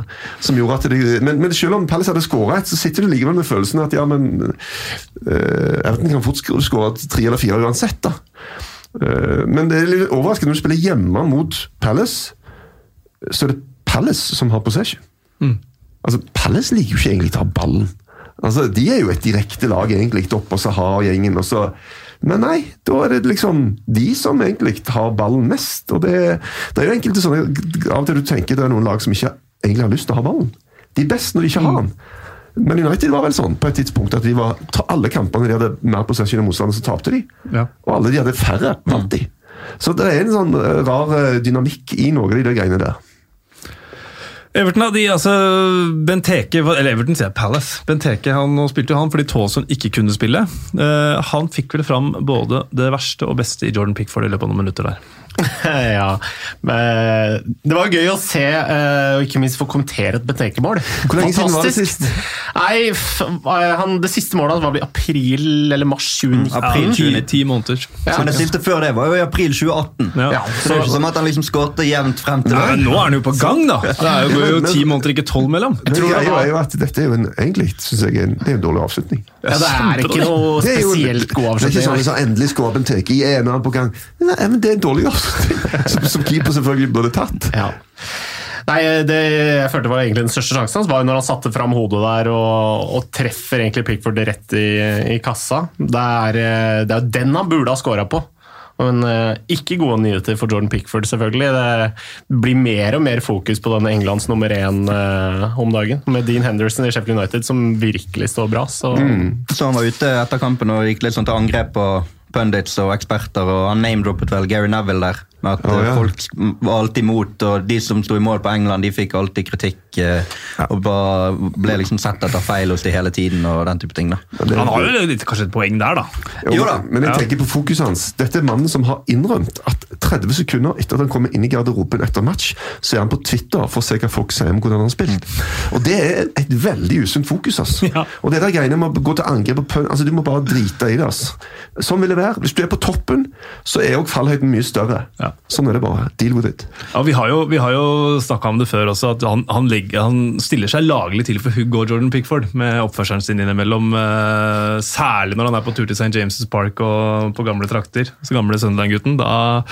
som gjorde at de, men, men selv om Palace hadde skåra et, så sitter du likevel med følelsen at ja, men uh, Everton kan fort sk- skåre tre eller fire uansett. da. Uh, men det er litt overraskende når du spiller hjemme mot Palace, så er det Palace som har possession. Altså, Palace liker jo ikke egentlig å ha ballen. Altså, De er jo et direkte lag egentlig opp, og så har gjengen og så Men nei, da er det liksom de som egentlig har ballen mest. Og det, det er jo enkelte sånne Av og til du tenker det er noen lag som ikke egentlig har lyst til å ha ballen. De er best når de ikke har den. Men United var vel sånn på et tidspunkt at de var, ta- alle kampene de hadde mer possession enn motstanderen, så tapte de. Ja. Og alle de hadde færre, vant de. Så det er en sånn eh, rar eh, dynamikk i noe av de greiene der. Everton, de, altså, Benteke, eller Everton sier Palace. Benteke han, spilte jo han fordi Tawson ikke kunne spille. Uh, han fikk vel fram både det verste og beste i Jordan Pickford i løpet av noen minutter der. <laughs> ja, Det var gøy å se, eh, og ikke minst få kommentere et Benteke-mål. Hvor lenge siden var det Fantastisk. sist? Nei, han, Det siste målet var i april eller mars 2019. April ti, 2019. ti måneder. Ja. Men det siste før det var jo i april 2018. Ja. Ja, Så det er ikke som at han liksom skårte jevnt frem til Nei, nå er han jo på gang, da! Det er jo, går jo ti måneder, ikke tolv mellom. Jeg tror det jeg, er at dette er jo en, egentlig synes jeg, en, det er en dårlig avslutning. Ja, det er ikke noe Det spesielt god avslutning. Det er ikke sånn at endelig skårer Benteke i en annen på gang. Nei, men det er en dårlig avslutning, <laughs> som, som keeper selvfølgelig burde tatt. Ja. Nei, det jeg følte var egentlig den største sjansen hans, var jo når han satte fram hodet der og, og treffer egentlig Pickford rett i, i kassa. Det er, eh, det er jo den han burde ha scora på. Men eh, ikke gode nyheter for Jordan Pickford, selvfølgelig. Det blir mer og mer fokus på denne Englands nummer én eh, om dagen. Med Dean Henderson i Sheffield United, som virkelig står bra. Så Så han var ute etter kampen og gikk litt sånn til angrep på pundits og eksperter, og han name-droppet vel Gary Neville der. Med at eh, ja. folk var alltid imot, og de som sto i mål på England, de fikk alltid kritikk. eh, Og bare ble liksom sett etter feil hos de hele tiden, og den type ting. da. Det- Han har jo litt, kanskje et poeng der, da. Jo, Jo da. Men jeg Ja. tenker på fokuset hans. Dette er mannen som har innrømt at 30 sekunder etter at han kommer inn i garderoben etter match, så er han på Twitter for å se hva folk sier om hvordan han har spilt. Og det er et veldig usunt fokus. Altså. Ja. Og det der greiene med å gå til angrep på pønn, altså Du må bare drite i det. Altså. Sånn vil det være. Hvis du er på toppen, så er òg fallhøyden mye større. Ja. Sånn er det bare. Deal with it. Ja, Vi har jo, vi har jo snakka om det før også, at han, han, legger, han stiller seg laglig til for Hugo og Jordan Pickford med oppførselen sin innimellom. eh, særlig når han er på tur til St. James' Park og på gamle trakter. Så gamle Sunderland-gutten. Da,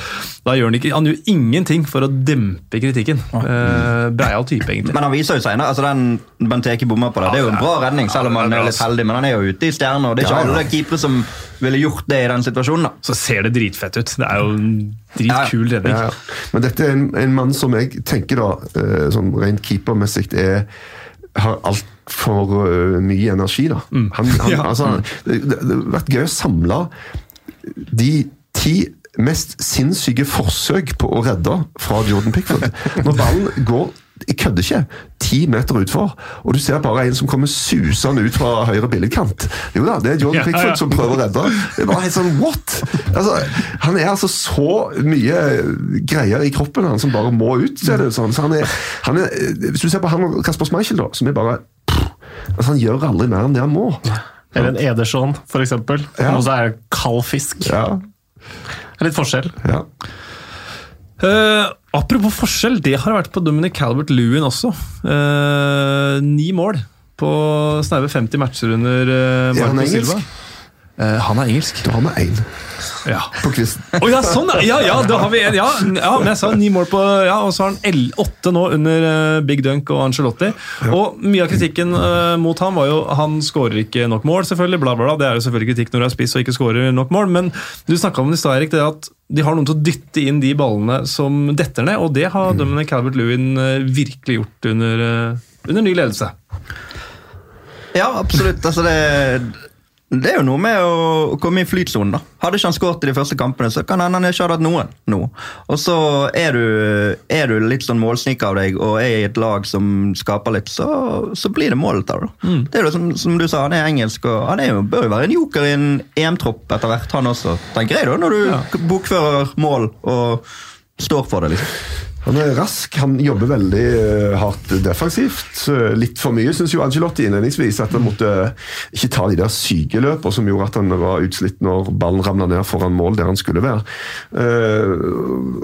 da gjør han ikke Han gjør ingenting for å dempe kritikken. Uh, Breial type, egentlig. Men han viser jo senere, altså den Benteke bommer på det. Det er jo en bra redning, selv om han er litt heldig, men han er jo ute i stjerner. og Det er ikke alle keepere som ville gjort det i den situasjonen. da. Så ser det dritfett ut. Det er jo en dritkul redning. Ja, ja. Men dette er en, en mann som jeg tenker da, eh, sånn rent keepermessig er har altfor uh, mye energi. da. Han, han, <laughs> Ja. altså, det, det, det har vært gøy å samle de ti mest sinnssyke forsøk på å redde fra Jordan Pickford. <laughs> Når ballen går jeg kødder ikke. Ti meter utfor. Og du ser bare en som kommer susende ut fra høyre billedkant. Jo da, det er Jordan Ja, ja, ja. Som prøver å redde. Det er bare helt sånn what?! Altså, han er altså så mye greier i kroppen han som bare må ut. ser det sånn. Så han er, han er, hvis du ser på han og Kasper Schmeichel, da, som er bare pff, altså Han gjør aldri mer enn det han må. Eller en Ederson, for eksempel. Ja. Som også er kald fisk. Ja, Det er litt forskjell. ja. Eh, apropos forskjell, det har vært på Dominic Calvert-Lewin også. Eh, ni mål på snaue 50 matcher under uh, Silva. han engelsk? Eh, han er engelsk. Du har med én Ja. på quizen. Å ja, sånn! ja. Ja, ja, da har vi en. Ja, ja, men jeg sa ni mål på Ja, og så har han åtte nå under uh, Big Dunk og Angelotti. Og mye av kritikken uh, mot ham var jo han skårer ikke nok mål, selvfølgelig. Bla, bla, bla. Det er jo selvfølgelig kritikk når du er spiss og ikke skårer nok mål, men du snakka om det i stad, Erik, det at de har noen til å dytte inn de ballene som detter ned, og det har Dominic Calvert-Lewin eh, virkelig gjort under, under ny ledelse. Ja, absolutt. Altså, det, det er jo noe med å komme i flytsonen. da. Hadde ikke han skåret i de første kampene, så kan hende han ikke hadde hatt noen nå. Og så er du, er du litt sånn målsnik av deg og er i et lag som skaper litt, så, så blir det mål ut av Mm. da. Det er jo som, som du sa, han er engelsk, og han er jo, bør jo være en joker i en EM-tropp etter hvert, han også. Tenker jeg da, når du bokfører mål og står for det, liksom. Han er rask, han jobber veldig eh, hardt defensivt. Eh, Litt for mye, syns jo Angelotti innledningsvis. At han måtte ikke ta de der syke løpene som gjorde at han var utslitt når ballen ramla ned foran mål der han skulle være. Eh,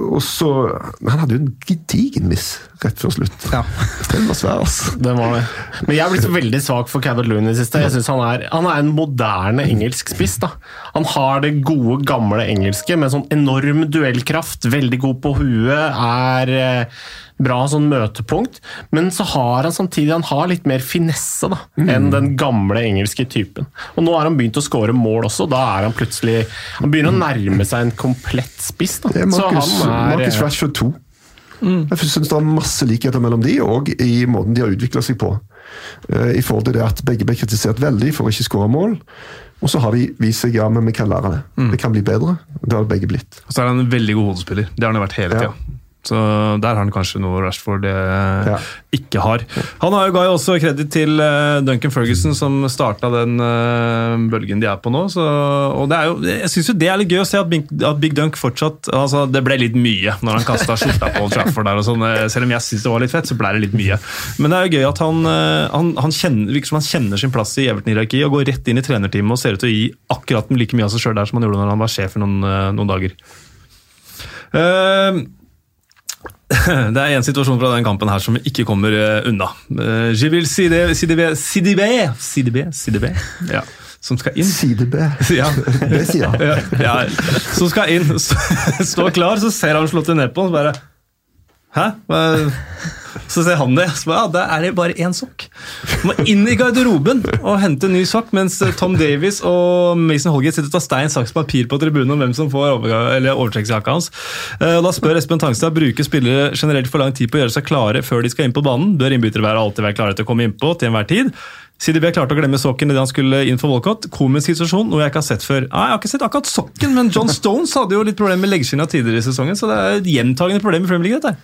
og så Han hadde jo en gedigen miss rett før slutt. Ja. Den var svær, altså. Det var det. Men jeg er blitt veldig svak for Calvert Loon i det siste. Jeg synes han er, han er en moderne engelsk spiss. da. Han har det gode, gamle engelske med sånn enorm duellkraft. Veldig god på huet. Er eh, bra sånn møtepunkt, men så har han samtidig han har litt mer finesse da, Mm. enn den gamle engelske typen. Og nå har han begynt å skåre mål også, da er han plutselig Han begynner å nærme seg en komplett spiss. da. Det er Så Marcus, han er, Marcus Rashford 2. Jeg syns det er masse likheter mellom de, og i måten de har utvikla seg på. Eh, I forhold til det at Begge ble kritisert veldig for å ikke skåre mål. Og så har de vist seg ja, men vi kan lære det. Det kan bli bedre. Det har begge blitt. Og så er han en veldig god hodespiller. Det har han vært hele Ja. Så der har han kanskje noe Rashford eh, Ja. ikke har. Han har jo ga jo også kreditt til eh, Duncan Ferguson, som starta den eh, bølgen de er på nå. Så, og det er jo, jeg syns jo det er litt gøy å se at Big, at Big Dunk fortsatt altså Det ble litt mye når han kasta skjorta på Old Trafford der og sånn. eh, Selv om jeg syns det var litt fett, så ble det litt mye. Men det er jo gøy at han, han, han kjenner, virker som han kjenner sin plass i Everton-hierarkiet og går rett inn i trenerteamet og ser ut til å gi akkurat like mye av seg sjøl der som han gjorde når han var sjef i noen, noen dager. Eh, <laughs> det er en situasjon fra den kampen her som vi ikke kommer eh, unna. Uh, Jibril Sidibé Sidibé Sidibé Sidibé Sidibé ja, som skal inn. Sidibe. <laughs> Ja. Det sier han. Ja, ja, som skal inn, <laughs> stå klar, så ser han slått ned på og så bare Hæ? Så ser han det. Så ja, Da er det bare én sokk. Må inn i garderoben og hente en ny sokk, mens Tom Davies og Mason Holgate sitter og tar stein, saks, papir på tribunen om hvem som får overtrekksjakka hans. Eh, Da spør Espen Tangstad bruker spillere generelt for lang tid på å gjøre seg klare før de skal inn på banen. Bør innbyttere alltid være klare til å komme innpå til enhver tid? CDB klarte å glemme sokken idet han skulle inn for Walcott. Komisk situasjon, noe jeg ikke har sett før. Nei, Jeg har ikke sett akkurat sokken, men John Stones hadde jo litt problemer med leggskinna tidligere i sesongen, så det er et gjentagende problem i Premier League. dette.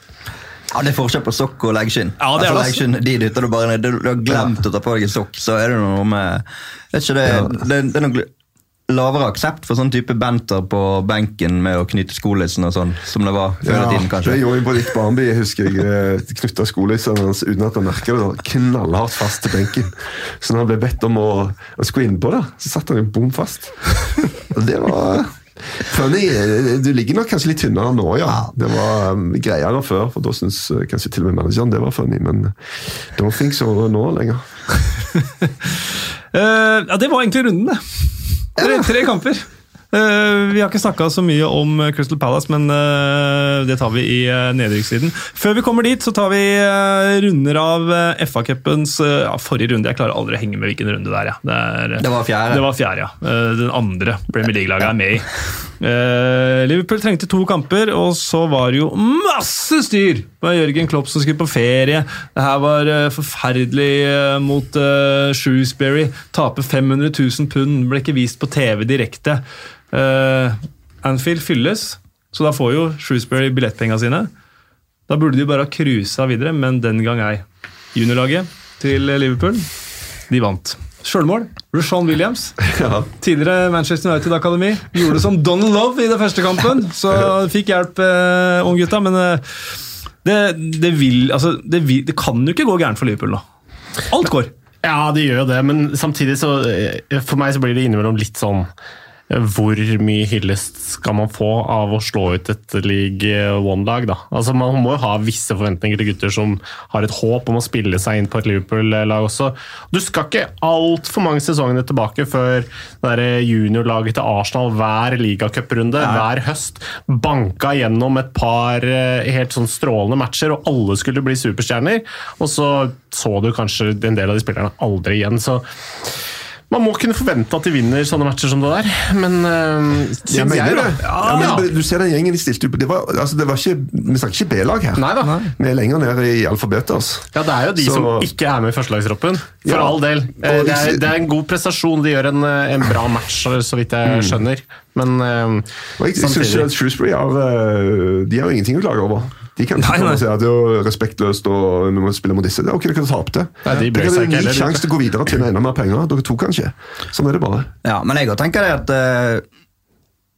Ja, Det er forskjell på sokk og leggskinn. Ja, det er altså, det, leggskinn, De dytter du bare ned. Du, har glemt å ta på deg en sokk, så er det noe med ikke, det, det, det er noe lavere aksept for sånn type banter på benken med å knytte skolissen og sånn, som det var før i tiden, kanskje. det gjorde jeg på ditt Barnby. Jeg husker jeg knytta skolissen hans uten at han merka det. da, Knallhardt fast til benken. Så når han ble bedt om å, å skulle innpå, da, så satt han jo bom fast. Og det var Funny. Du ligger nok kanskje litt tynnere nå, ja. Det var um, greiere før, for da syns uh, kanskje til og med manageren det var funny. Men don't think so nå lenger. uh, <laughs> ja, Det var egentlig runden, det. Tre, tre kamper. Eh, vi har ikke snakka så mye om eh, Crystal Palace, men eh, det tar vi i nedrykkssiden. Før vi kommer dit, så tar vi runder av FA-cupens ja, forrige runde. Jeg klarer aldri å henge med hvilken runde det er. Ja. Det, er, Det var fjerde. Det var fjerde, ja. Den andre Premier League-laget er med i. Liverpool trengte to kamper, og så var det jo masse styr Det var Jørgen Klopp som skulle på ferie. Det her var forferdelig mot Shrewsbury. Tape 500 000 pund, ble ikke vist på TV direkte. Eh, Anfield fylles, så da får jo Shrewsbury billettpenga sine. Da burde de bare ha cruisa videre, men den gang ei. Juniorlaget til Liverpool, de vant. Sjølmål. Rashawn Williams. <laughs> Ja. Tidligere Manchester United Akademi. Gjorde det som Donald Love i den første kampen, så fikk hjelp, eh, unggutta. Men uh, det, det, vil, altså, det, vil, det kan jo ikke gå gærent for Liverpool nå. Alt går. Ja, det gjør jo det, men samtidig så eh, For meg så blir det innimellom litt sånn hvor mye hyllest skal man få av å slå ut et league one-lag? da? Altså Man må jo ha visse forventninger til gutter som har et håp om å spille seg inn på et Liverpool-lag også. Du skal ikke altfor mange sesongene tilbake før juniorlaget til Arsenal hver ligacuprunde, hver høst, banka gjennom et par eh, helt sånn strålende matcher, og alle skulle bli superstjerner. Og så så du kanskje en del av de spillerne aldri igjen. så man må kunne forvente at de vinner sånne matcher som det der, men øh, syns Jeg mener jeg, da. det. Ja, men Du ser den gjengen de stilte ut det var, altså, det var ikke, Vi snakker ikke B-lag her. Nei da. Vi er lenger ned i alfabetet. Altså. Ja, Det er jo de Så- som ikke er med i førstelagstroppen. For Ja. all del. Eh, Det er, det er en god prestasjon. De gjør en, eh, en bra match, så vidt jeg skjønner. Men øh, jeg, jeg synes samtidig Shrewsbury har, øh, de har jo ingenting å klage over. De kan Nei, ikke nei. si at det er respektløst og vi må spille mot disse. Det er ok, dere tapte. Nei, de Dere hadde en ny sjanse til å gå videre og tjene enda mer penger. Dere to kan ikke. Sånn er det bare. Ja, men jeg tenker det at uh,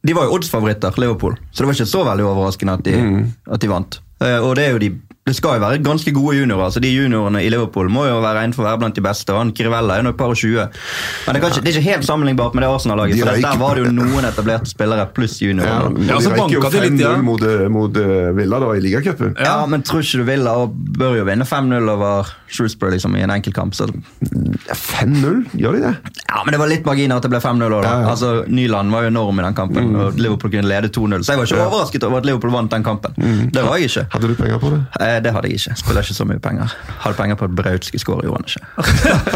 De var jo oddsfavoritter, Liverpool, så det var ikke så veldig overraskende at de, Mm. at de vant. Uh, og det er jo de det skal jo være ganske gode juniorer. altså De juniorene i Liverpool må jo være innenfor å være blant de beste. og han Kirivella er nå et par og tjue. Men det, er kanskje, det er ikke helt sammenlignbart med det Arsenal-laget. De for Der var det jo <laughs> noen etablerte spillere pluss Ja, juniorer. Ja, Ja, de så røyker jo banka de litt, 5-0 ja. mot, øh, mot øh, Villa da, i ligacupen. Ja, men tror ikke du Villa og bør jo vinne 5-0 over Shrewsbury liksom, i en enkeltkamp. Så. 5-0, gjør de det? Ja, men det var litt marginer at det ble 5-0 også. Ja, ja. Altså, Nyland var jo enorm i den kampen, og Liverpool kunne lede 2-0. Så jeg var ikke overrasket over at Liverpool vant den kampen. Det var jeg ikke. Hadde du penger på det? Eh, det hadde jeg ikke. Spiller ikke så mye penger. Hadde penger på at Braut skulle skåre, gjorde han ikke.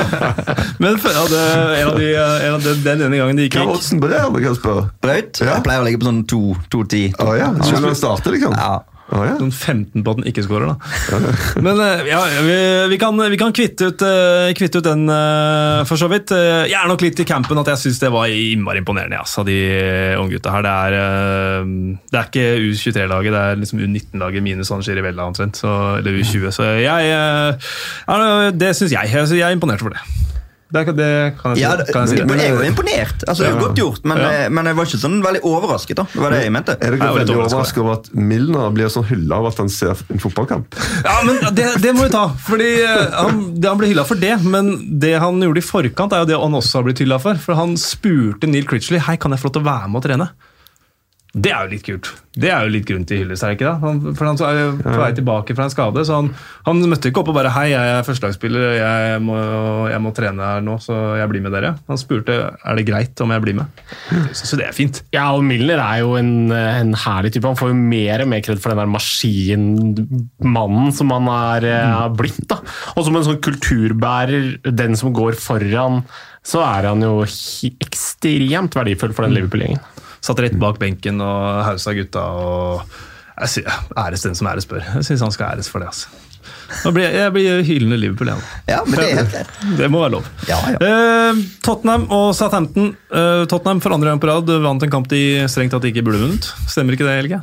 <laughs> Men det, en av de, en av den, den ene gangen gikk Hva er gikk oddsen på det, Kasper? Braut? Ja. Jeg pleier å ligge på sånn 2-10. Oh, ja, om han starter, liksom? Ja. Å ja. Noen 15 på at den ikke scorer, da. <laughs> Men eh, ja, vi, vi, kan, vi kan kvitte ut, eh, kvitte ut den eh, for så vidt. Jeg er nok litt i campen at jeg syns det var innmari imponerende av av de unggutta her. Det er, det er ikke U23-laget, det er liksom U19-laget minus San Chirivella omtrent. Eller U20. Så jeg Det syns. Jeg jeg er imponert over det. Det, kan- det kan jeg si. Ja, det, kan jeg si. men jeg var imponert. Altså, det er godt gjort, men, Ja. jeg- men jeg var ikke sånn veldig overrasket. da. Det var det jeg mente. Er dere veldig overrasket. over at Milner blir sånn hylla av at han ser en fotballkamp? Ja, men det, det må vi ta. Fordi eh, han, det, han ble hylla for det, men det han gjorde i forkant, er jo det han også har blitt hylla for. For han spurte Neil Critchley hei, kan jeg få lov til å være med og trene. Det er jo litt kult. Det er jo litt grunn til hyllest, er det ikke det? Han, for han er jo på vei tilbake fra en skade, så han, han møtte ikke opp og bare hei, jeg er førstelagsspiller, jeg må, jeg må trene her nå, så jeg blir med dere. Han spurte er det greit om jeg blir med. Så det er fint. Ja, og Milner er jo en, en herlig type. Han får jo mer og mer kred for den der maskinmannen som han er er blitt. da. Og som en sånn kulturbærer, den som går foran, så er han jo ekstremt verdifull for den Liverpool-gjengen. Satt rett bak benken og hausa gutta. og jeg sier, Æres den som æres bør. Jeg syns han skal æres for det. altså. Nå blir jeg, jeg blir hylende Liverpool igjen. Ja, men det er helt greit. <laughs> Det må være lov. Ja, ja. Eh, Tottenham og Southampton. Eh, Tottenham for andre gang på rad vant en kamp de strengt tatt ikke burde vunnet. Stemmer ikke det, Helge?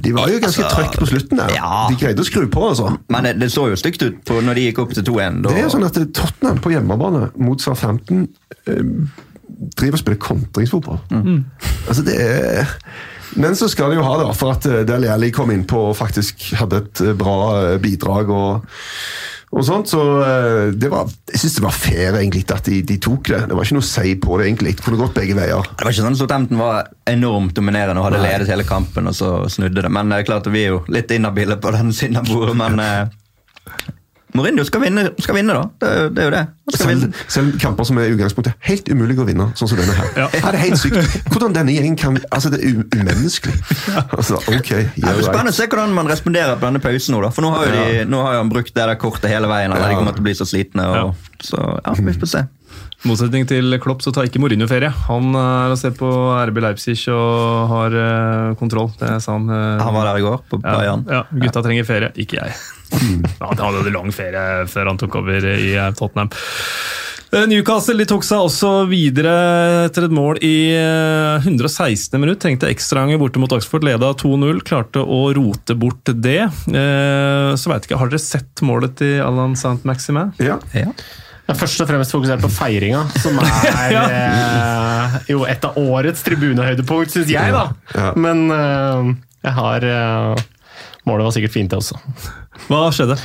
De var jo ganske Altså, trøkk på slutten. der. ja. De greide å skru på. altså. Men det, det så jo stygt ut på når de gikk opp til 2-1. Og... Det er jo sånn at Tottenham på hjemmebane mot Southampton eh, driver og spiller kontringsfotball. Altså det er... Men så skal de jo ha det, for at Del Dele Alli kom innpå og faktisk hadde et eh, bra eh, bidrag. og og sånt, så eh, det var, Jeg syns det var fair egentlig at de, de tok det. Det var ikke noe å si på det. egentlig. Det kunne gått begge veier. Det var ikke sånn at Southampton var enormt dominerende og hadde Nei. ledet hele kampen, og så snudde det. Men det er klart vi er jo litt inhabile på den siden av bordet, men eh, Mourinho skal vinne, skal vinne da. Det, det er jo det. Skal Selv, vinne. selv kamper som er i utgangspunktet helt umulig å vinne, sånn som denne her. Ja. Ja, det er helt sykt. Hvordan denne gjengen kan Altså, det er umenneskelig. Altså, ok, yeah, right. spennende å se hvordan man responderer på denne pausen nå. da. For nå har jo, de, nå har han brukt det der kortet hele veien. Eller Ja. de kommer til å bli så slitne. Og, Så ja, vi får se. I motsetning til Klopp så tar ikke Mourinho ferie. Han er å se på RB Leipzig og har eh, kontroll. Det sa han. eh, Han var der i går, på Bayern. ja, gutta trenger ferie, ikke jeg. Ja, han hadde en lang ferie før han tok over i eh, Tottenham. Eh, Newcastle de tok seg også videre etter et mål i eh, 116. minutt. Trengte ekstraganger borte mot Oxford, leda 2-0. Klarte å rote bort det. Eh, Så vet ikke, Har dere sett målet til Allan Saint-Maximin? Ja. Ja. Jeg er først og fremst fokusert på feiringa, som <laughs> er Ja. eh, jo et av årets tribunehøydepunkt, syns jeg, da. Ja. Men eh, jeg har eh, Målet var sikkert fint, det også. Hva skjedde?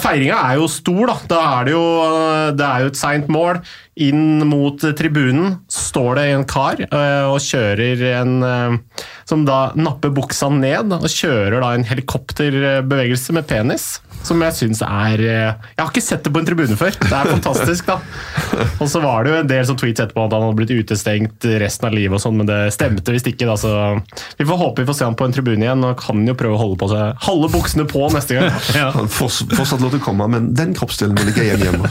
Feiringa er jo stor, da. Da er det, jo, det er jo et seint mål. Inn mot tribunen står det en kar eh, og kjører en eh, Som da napper buksa ned og kjører da en helikopterbevegelse med penis. Som jeg syns er eh, Jeg har ikke sett det på en tribune før. Det er fantastisk, da. Og så var det jo en del som tweets etterpå at han hadde blitt utestengt resten av livet, og sånn, men det stemte visst ikke. da, så Vi får håpe vi får se han på en tribune igjen, og kan jo prøve å holde på seg holde buksene på neste gang. <laughs> Ja. Han fortsatt lov til å komme, men den kroppsdelen må ligge igjen <laughs> hjemme.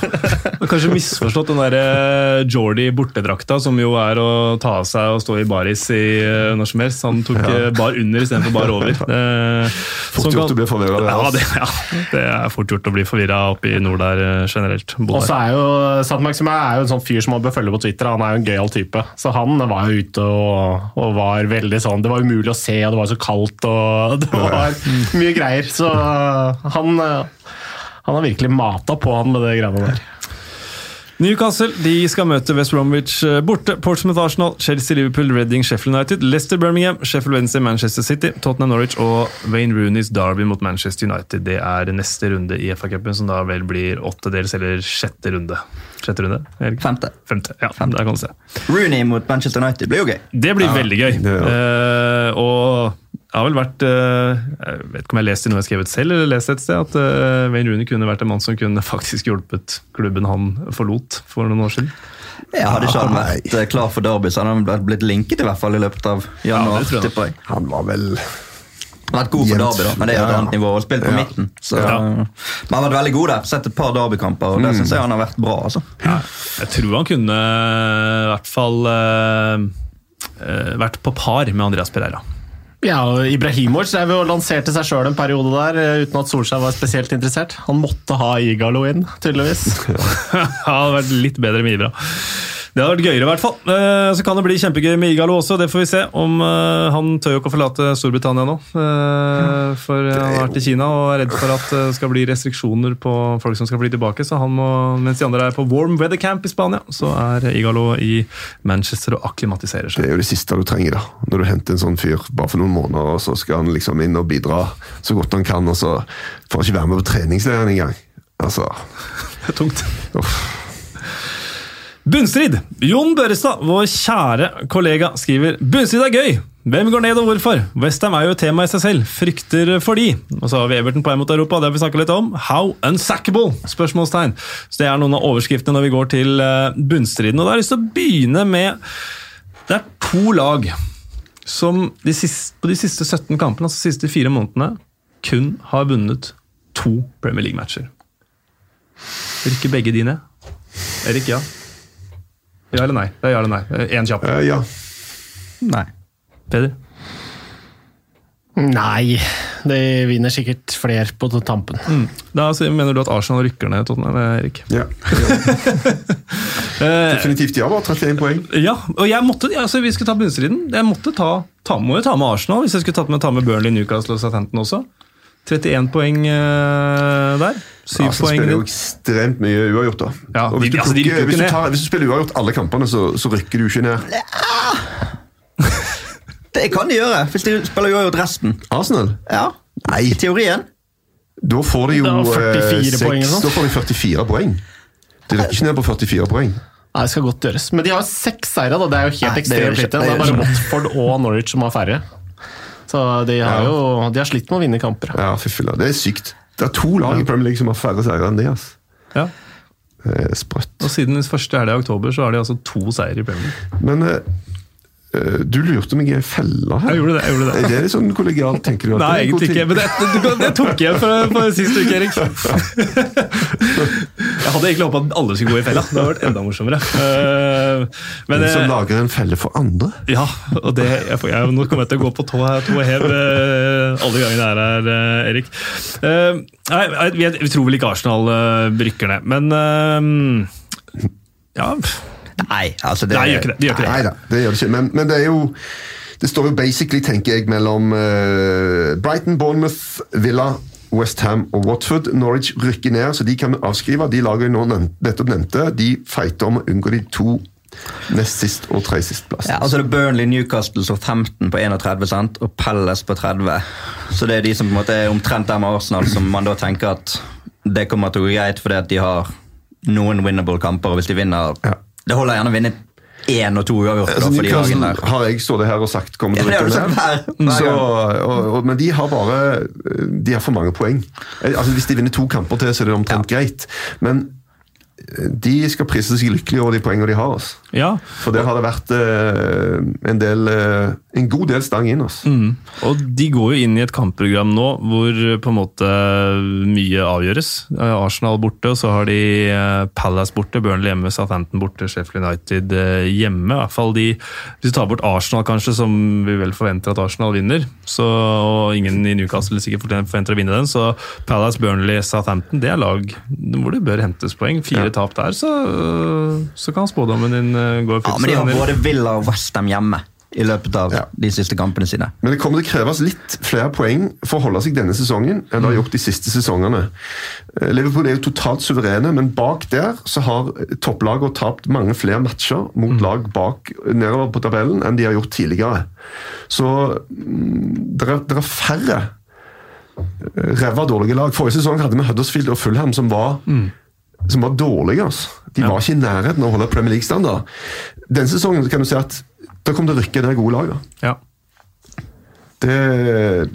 Kanskje misforstått den der Jordi bortedrakta, som jo er å ta av seg og stå i baris i eh, når som helst. Han tok ja. bar under istedenfor bar over. <laughs> Det, Fort gjort å bli forvirra. Ja, altså. det, ja, det er fort gjort å bli forvirra oppe i nord der eh, generelt. Og så er jo Sant Maxima er jo en sånn fyr som man bør følge på Twitter. Han er jo en gøyal type. Så han var jo ute og, og var veldig sånn Det var umulig å se, og det var så kaldt og <laughs> det var mye greier. Så han, han har virkelig mata på han med det greiene der. Newcastle de skal møte West Bromwich eh, borte. Portsmouth Arsenal, Chelsea Liverpool, Reading Sheffield United, Leicester Birmingham, Sheffield Wednesday Manchester City, Tottenham Norwich og Wayne Rooneys Derby mot Manchester United. Det er neste runde i FA-cupen, som da vel blir åttedels eller sjette runde. Sjette runde? Erik? Femte. Femte, ja, Femte. der kan du se. Rooney mot Manchester United blir jo gøy. Det blir veldig gøy. det ja. uh, og jeg har vel vært eh, Jeg vet ikke om jeg har lest det noe jeg har skrevet selv, eller lest et sted, at eh, Wayne Rooney kunne vært en mann som kunne faktisk hjulpet klubben han forlot for noen år siden. Jeg hadde ikke han vært eh, klar for Derby, så hadde han blitt linket i hvert fall i løpet av januar. Ja, tipper jeg. Han var vel Han har vært god for derby, da, men det er jo et Ja, ja. annet nivå. Og spilt på Ja. midten. Så, Ja. Men han har vært veldig god der. Sett et par derbykamper, og det syns jeg han har vært bra. altså. Jeg tror han kunne i hvert fall eh, eh, vært på par med Andreas Pereira. Ja, Ibrahimovic er jo lanserte seg sjøl en periode der, eh, uten at Solskjær var spesielt interessert. Han måtte ha Igalo inn, tydeligvis. <laughs> Ja, det hadde vært litt bedre med Ibra. Det hadde vært gøyere, i hvert fall. Eh, Så kan det bli kjempegøy med Igalo også. Det får vi se. om eh, Han tør jo ikke å forlate Storbritannia nå. eh, For han har vært i Kina og er redd for at det skal bli restriksjoner på folk som skal fly tilbake. Så han må, mens de andre er på warm weather camp i Spania, så er Igalo i Manchester og akklimatiserer seg. Det er jo det siste du trenger, da. Når du henter en sånn fyr bare for noen måneder, og så skal han liksom inn og bidra så godt han kan, og så får han ikke være med på treningsleiren engang. Altså, <laughs> Det er tungt. uff. Bunnstrid! Jon Børrestad, vår kjære kollega, skriver Bunnstrid er gøy! Hvem går ned og hvorfor? Westham er jo et tema i seg selv. Frykter for de. Og så har vi Everton på vei mot Europa, det har vi snakket litt om. How unsackable? Spørsmålstegn. Så Det er noen av overskriftene når vi går til eh, bunnstriden. Og da har jeg lyst til å begynne med Det er to lag som de siste, på de siste 17 kampene, altså de siste fire månedene, kun har vunnet to Premier League-matcher. Rykker begge de ned? Erik, ja? Ja eller nei? Det er ja eller nei. Én kjapp. Uh, ja. Nei. Peder? Nei, de vinner sikkert flere på tampen. Da så mener du at Arsenal rykker ned, Tottenham, Erik? ja. <laughs> Definitivt ja, bare 31 poeng. Ja, og jeg måtte, altså vi skulle ta bunnstriden. Jeg måtte ta, ta, må jo ta med Arsenal, hvis jeg skulle tatt med, ta med Burnley, Newcastle og Southampton også. 31 poeng uh, der. 7 Arsenal poeng spiller jo ekstremt mye uavgjort. da. Ja, og hvis, de- du altså, plukker- altså, hvis, du tar, hvis du spiller uavgjort alle kampene, så, så rykker du ikke ned. Det kan de gjøre, hvis de spiller uavgjort resten. Arsenal? Ja, Nei, I teorien. da får de jo Da har 44 eh, poeng. Da får de 44 poeng. De rykker ikke ned på 44 poeng. Nei, Det skal godt gjøres. Men de har seks seire, da. Det er jo helt ekstremt det lite. Det Det er bare Watford og Norwich som har færre. Så de har Ja. jo de har slitt med å vinne kamper. Ja, fy filla. Det er sykt. Det er to lag i Premier League som har færre seire enn det. ass. Ja. Er sprøtt. Og siden den første helg i oktober så har de altså to seire i Premier League. Men eh, eh, du lurte meg i en felle her. Jeg gjorde det. jeg gjorde det. Er det litt sånn kollegialt, tenker du? at Nei, egentlig ikke. Men det, det, det tok jeg for, for sist uke, Erik. <laughs> Jeg hadde egentlig håpa at alle skulle gå i fella. Det hadde vært enda morsommere. Eh, Men Den som eh, lager en felle for andre? Ja, og det, jeg, jeg, nå kommer jeg til å gå på tå, tå hev eh, alle gangene jeg er her, eh, Erik. Eh, nei, jeg- vi, tror vel ikke Arsenal eh, rykker ned, men eh, Ja, Nei, altså det nei, gjør ikke det. De gjør ikke det. Nei da, det gjør det ikke. Men, men det er jo Det står jo basically, tenker jeg, mellom uh, Brighton, Bournemouth, Villa, Westham og Watford. Norwich rykker ned, så de kan vi avskrive. De lager jeg nå nettopp nevnte, de fighter om å unngå de to nest sist og tre sist plass. Ja, altså det er Burnley, Newcastle som 15 på 31 sant? og Pelles på 30. Så det er de som på en måte er omtrent der med Arsenal, som man da tenker at det kommer til å gå greit fordi at de har noen winnable kamper. og hvis de vinner, Ja. Det holder gjerne å vinne én og to uavgjort Altså, for de lagene der. har jeg stått her og sagt kommer til å rykke sagt hver, ned. hver Så, gang. og, og, men de har bare De har for mange poeng. Eh, Altså Hvis de vinner to kamper til, så er det omtrent greit. Men eh, de skal prise seg lykkelige over de poengene de har. Altså. Ja, For der har det vært eh, en, del, eh, en god del stang inn. Altså. Mm. Og de går jo inn i et kampprogram nå hvor på en måte mye avgjøres. Eh, Arsenal borte, og så har de eh, Palace borte, Burnley hjemme, Southampton borte, Sheffield United eh, hjemme. I hvert fall de, Hvis du tar bort Arsenal, kanskje, som vi vel forventer at Arsenal vinner, så, og ingen i Newcastle sikkert forventer å vinne den, så Palace, Burnley, Southampton, det er lag hvor det bør hentes poeng. Fire Ja. tap der, så, så kan spådommen din eh, fint. Ja, men de har både Villa og Westham hjemme i løpet av Ja. de siste kampene sine. Men det kommer til å kreves litt flere poeng for å holde seg denne sesongen enn det har gjort de siste sesongene. Eh, Liverpool er jo totalt suverene, men bak der så har topplagene tapt mange flere matcher mot lag bak nedover på tabellen enn de har gjort tidligere. Så mm, det er, det er færre eh, ræva dårlige lag. Forrige sesong hadde vi Huddersfield og Fulham som var som var dårlige. Altså. De var ikke i nærheten av å holde Premier League-standard. Denne sesongen kan du si at da kom det å rykke ned gode lag. da. Ja. Det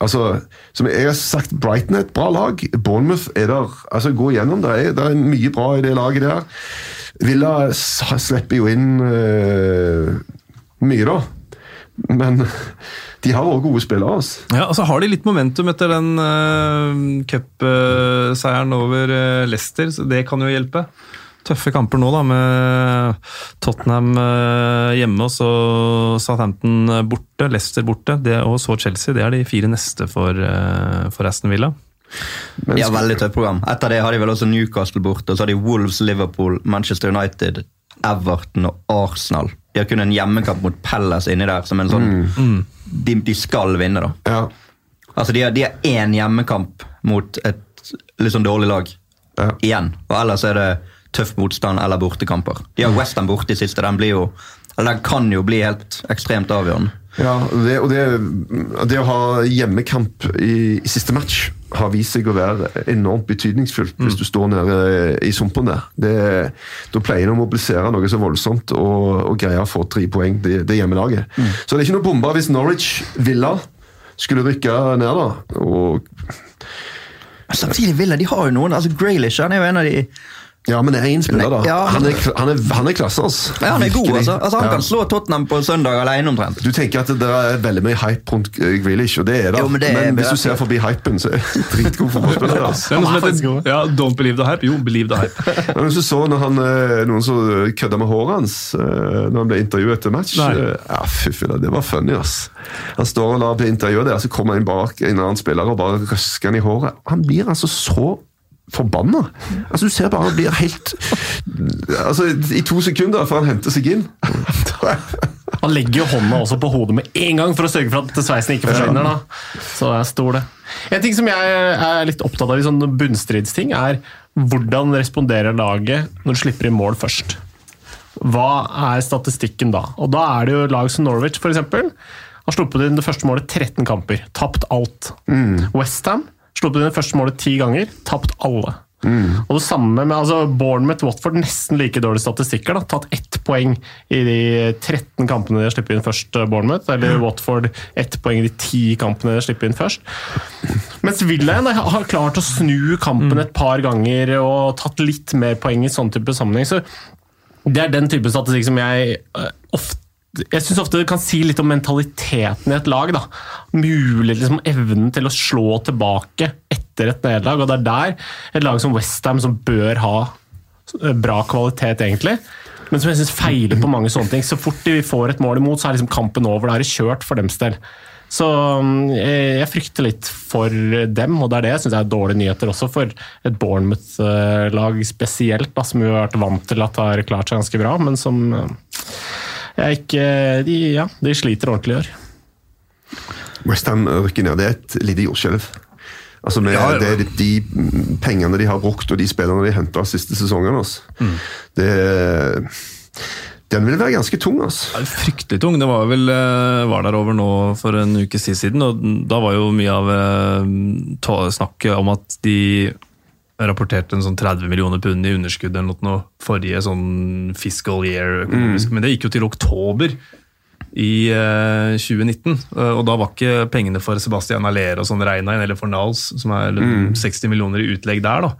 Altså, som jeg har sagt, Brighton er et bra lag. Bournemouth er der altså Gå igjennom. Det det er mye bra i det laget der. Villa slipper jo inn uh, mye, da. Men de har òg gode spillere. Altså. Ja, og så har de litt momentum etter den uh, cupseieren over uh, Leicester, så det kan jo hjelpe. Tøffe kamper nå, da, med Tottenham uh, hjemme og så Southampton borte, Leicester borte det, og så Chelsea. Det er de fire neste for, uh, for Aston Villa. Men, de har veldig tøft program. Etter det har de vel også Newcastle borte, og så har de Wolves, Liverpool, Manchester United, Everton og Arsenal. De har kun en hjemmekamp mot Pelles inni der som en sånn mm. de, de, skal vinne, da. Ja. Altså, de har, de har én hjemmekamp mot et litt sånn dårlig lag Ja. igjen. Og ellers er det tøff motstand eller bortekamper. De har Western borte i siste. Den blir jo eller den kan jo bli helt ekstremt avgjørende. Ja, det, og det, det å ha hjemmekamp i, i siste match har vist seg å være enormt betydningsfullt hvis du står nede i sumpen der. Det, da pleier det å mobilisere noe så voldsomt og, og greie å få tre poeng, det, det hjemmelaget. Så det er ikke noe bombe hvis Norwich Villa skulle rykke ned, da. Og Samtidig Villa, de har jo noen. altså Graylish han er jo en av de ja, men det er én spiller, da. Ja. Han er, han er, han er klasse, altså. Ja, han er god, altså. altså han Ja. kan slå Tottenham på søndag alene omtrent. Du tenker at det er veldig mye hype rundt Grealish, og det er det. Jo, men det er hvis du ser forbi hypen, så er det <laughs> dritgod fotballspiller. altså. Noe som heter ja, Don't believe the hype. Jo, believe the hype. <laughs> Men hvis du så når han, eh, noen som kødda med håret hans eh, når han ble intervjuet etter match Nei. eh, Ja, fy filla, det var funny, ass. Han står og lar bli intervjuet der, så kommer han bak en annen spiller og bare røsker han i håret. Han blir altså så forbanna. Altså, du ser bare han blir helt Altså, I to sekunder før han henter seg inn. Han legger jo hånda også på hodet med en gang for å sørge for at sveisen ikke forsvinner. da. Så er stor, det. En ting som jeg er litt opptatt av i sånne bunnstridsting, er hvordan responderer laget når du slipper inn mål først. Hva er statistikken da? Og Da er det jo lag som Norwich, f.eks. Har sluppet inn det første målet 13 kamper. Tapt alt. Westham sluppet inn det første målet ti ganger. Tapt alle. Og det samme med altså Bournemouth Watford, nesten like dårlige statistikker. Da. Tatt ett poeng i de 13 kampene de har sluppet inn først, eh, Bournemouth. Eller Watford ett poeng i de ti kampene de har sluppet inn først. Mens Villain har klart å snu kampen et par ganger og tatt litt mer poeng i sånn type sammenheng. Så det er den type statistikk som jeg eh, ofte jeg syns ofte det kan si litt om mentaliteten i et lag. da. Mulig liksom evnen til å slå tilbake etter et nederlag. og Det er der et lag som Westham, som bør ha eh, bra kvalitet, egentlig, men som jeg syns feiler på mange sånne ting. Så fort de får et mål imot, så er liksom kampen over. Da er det kjørt for dems del. Så mm, jeg, frykter litt for dem, og det er det jeg syns er dårlige nyheter også for et Bournemouth-lag spesielt, da, som vi har vært vant til at har klart seg ganske bra, men som jeg ikke De, ja, de sliter ordentlig i år. Westham rykker ned. Det er et lite jordskjelv. Altså med, Ja, ja. Det er de pengene de har brukt og de spillerne de henta siste sesongen. Altså. Mm. Det, den vil være ganske tung. Altså. Ja, Fryktelig tung. Det var vel eh, var der over nå for en ukes tid siden. og Da var jo mye av eh, snakket om at de rapporterte en sånn 30 millioner pund i underskudd eller noe forrige sånn fiscal year. økonomisk, Men det gikk jo til oktober i eh, 2019. eh, og da var ikke pengene for Sebastian Aller og sånn regna inn, eller for Nals, som er 60 millioner i utlegg der. da.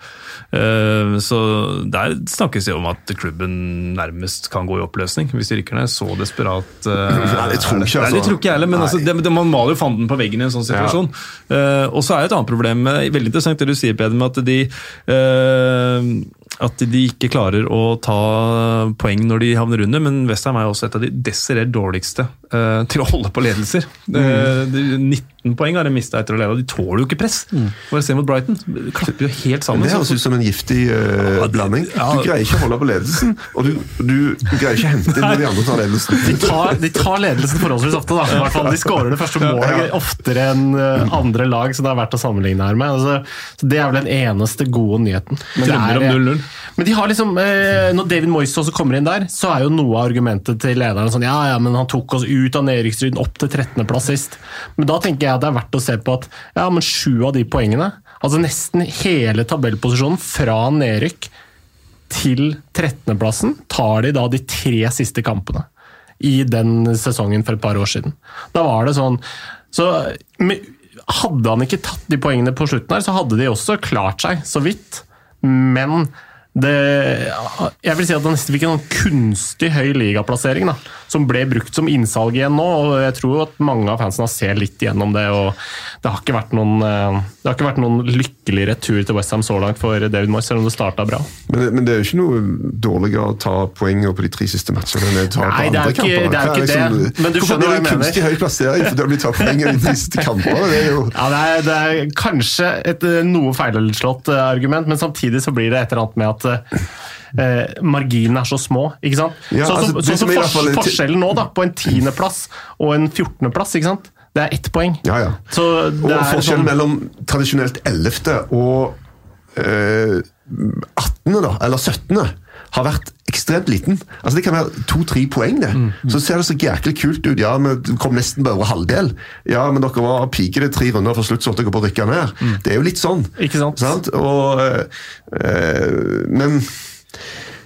Eh, så der snakkes det om at klubben nærmest kan gå i oppløsning hvis de rykker ned. Så desperat eh, Nei, det tror jeg ikke, Nei, altså. det tror ikke jeg heller, men altså, det, det, man maler jo fanden på veggen i en sånn situasjon. Ja. og så er det et annet problem, eh, veldig interessant det du sier, Peder, med at de eh, at de ikke klarer å ta poeng når de havner under, men Westham er jo også et av de desidert dårligste eh, til å holde på ledelser. Mm. de, 19 poeng har de mista etter å lede, og de tåler jo ikke press. Bare se mot Brighton. De klapper jo helt sammen. Det høres ut som en giftig eh, blanding. ja. Du greier ikke å holde på ledelsen, og du, du, greier ikke å hente inn når de andre tar ledelsen. De tar, de tar ledelsen forholdsvis ofte. da. I hvert fall De skårer det første målet oftere enn eh, andre lag som det er verdt å sammenligne her med. Altså, så det er vel den eneste gode nyheten. Men, det er- om 0-0. Men de har liksom, eh, når David Moyes også kommer inn der, så er jo noe av argumentet til lederen sånn ja, ja, men han tok oss ut av nedrykksstriden opp til 13.-plass sist. Men da tenker jeg at det er verdt å se på at ja, men sju av de poengene, altså nesten hele tabellposisjonen fra nedrykk til 13.-plassen, tar de da de tre siste kampene i den sesongen for et par år siden. Da var det sånn så Hadde han ikke tatt de poengene på slutten, her, så hadde de også klart seg, så vidt. Men det, jeg vil si at han fikk en sånn kunstig høy ligaplassering. Da. Som ble brukt som innsalg igjen nå. og Jeg tror at mange av fansene sett litt gjennom det. og Det har ikke vært noen, eh, det har ikke vært noen lykkelig retur til Westham så langt for David Moyes, selv om det starta bra. Men, men det er jo ikke noe dårligere å ta poenger på de tre siste matchene enn å ta Nei, på andre ikke- kamper. det er jo det, er liksom- det, men du skjønner hva jeg mener. kunstig høy plassering fordi de tar poeng i de siste kampene? Det er jo <laughs> Ja, det er, det er kanskje et eh, noe feilslått eh, argument, men samtidig så blir det et eller annet med at eh, marginene er så små. ikke sant? Ja, så, altså, så, så, så fors Forskjellen nå da, på en tiendeplass og en fjortendeplass, ikke sant? det er ett poeng. Ja, ja. Så det Og forskjellen sånn, mellom tradisjonelt 11. og eh, 18., da, eller 17., har vært ekstremt liten. Altså Det kan være to-tre poeng, det. Mm, Så ser det så jæklig kult ut. Ja, vi kom nesten bare over halvdel. Ja, men dere var pikete tre runder før slutt, så dere på å rykke ned. Det er jo litt sånn. Mm. Ikke sant? Og, øh, øh, men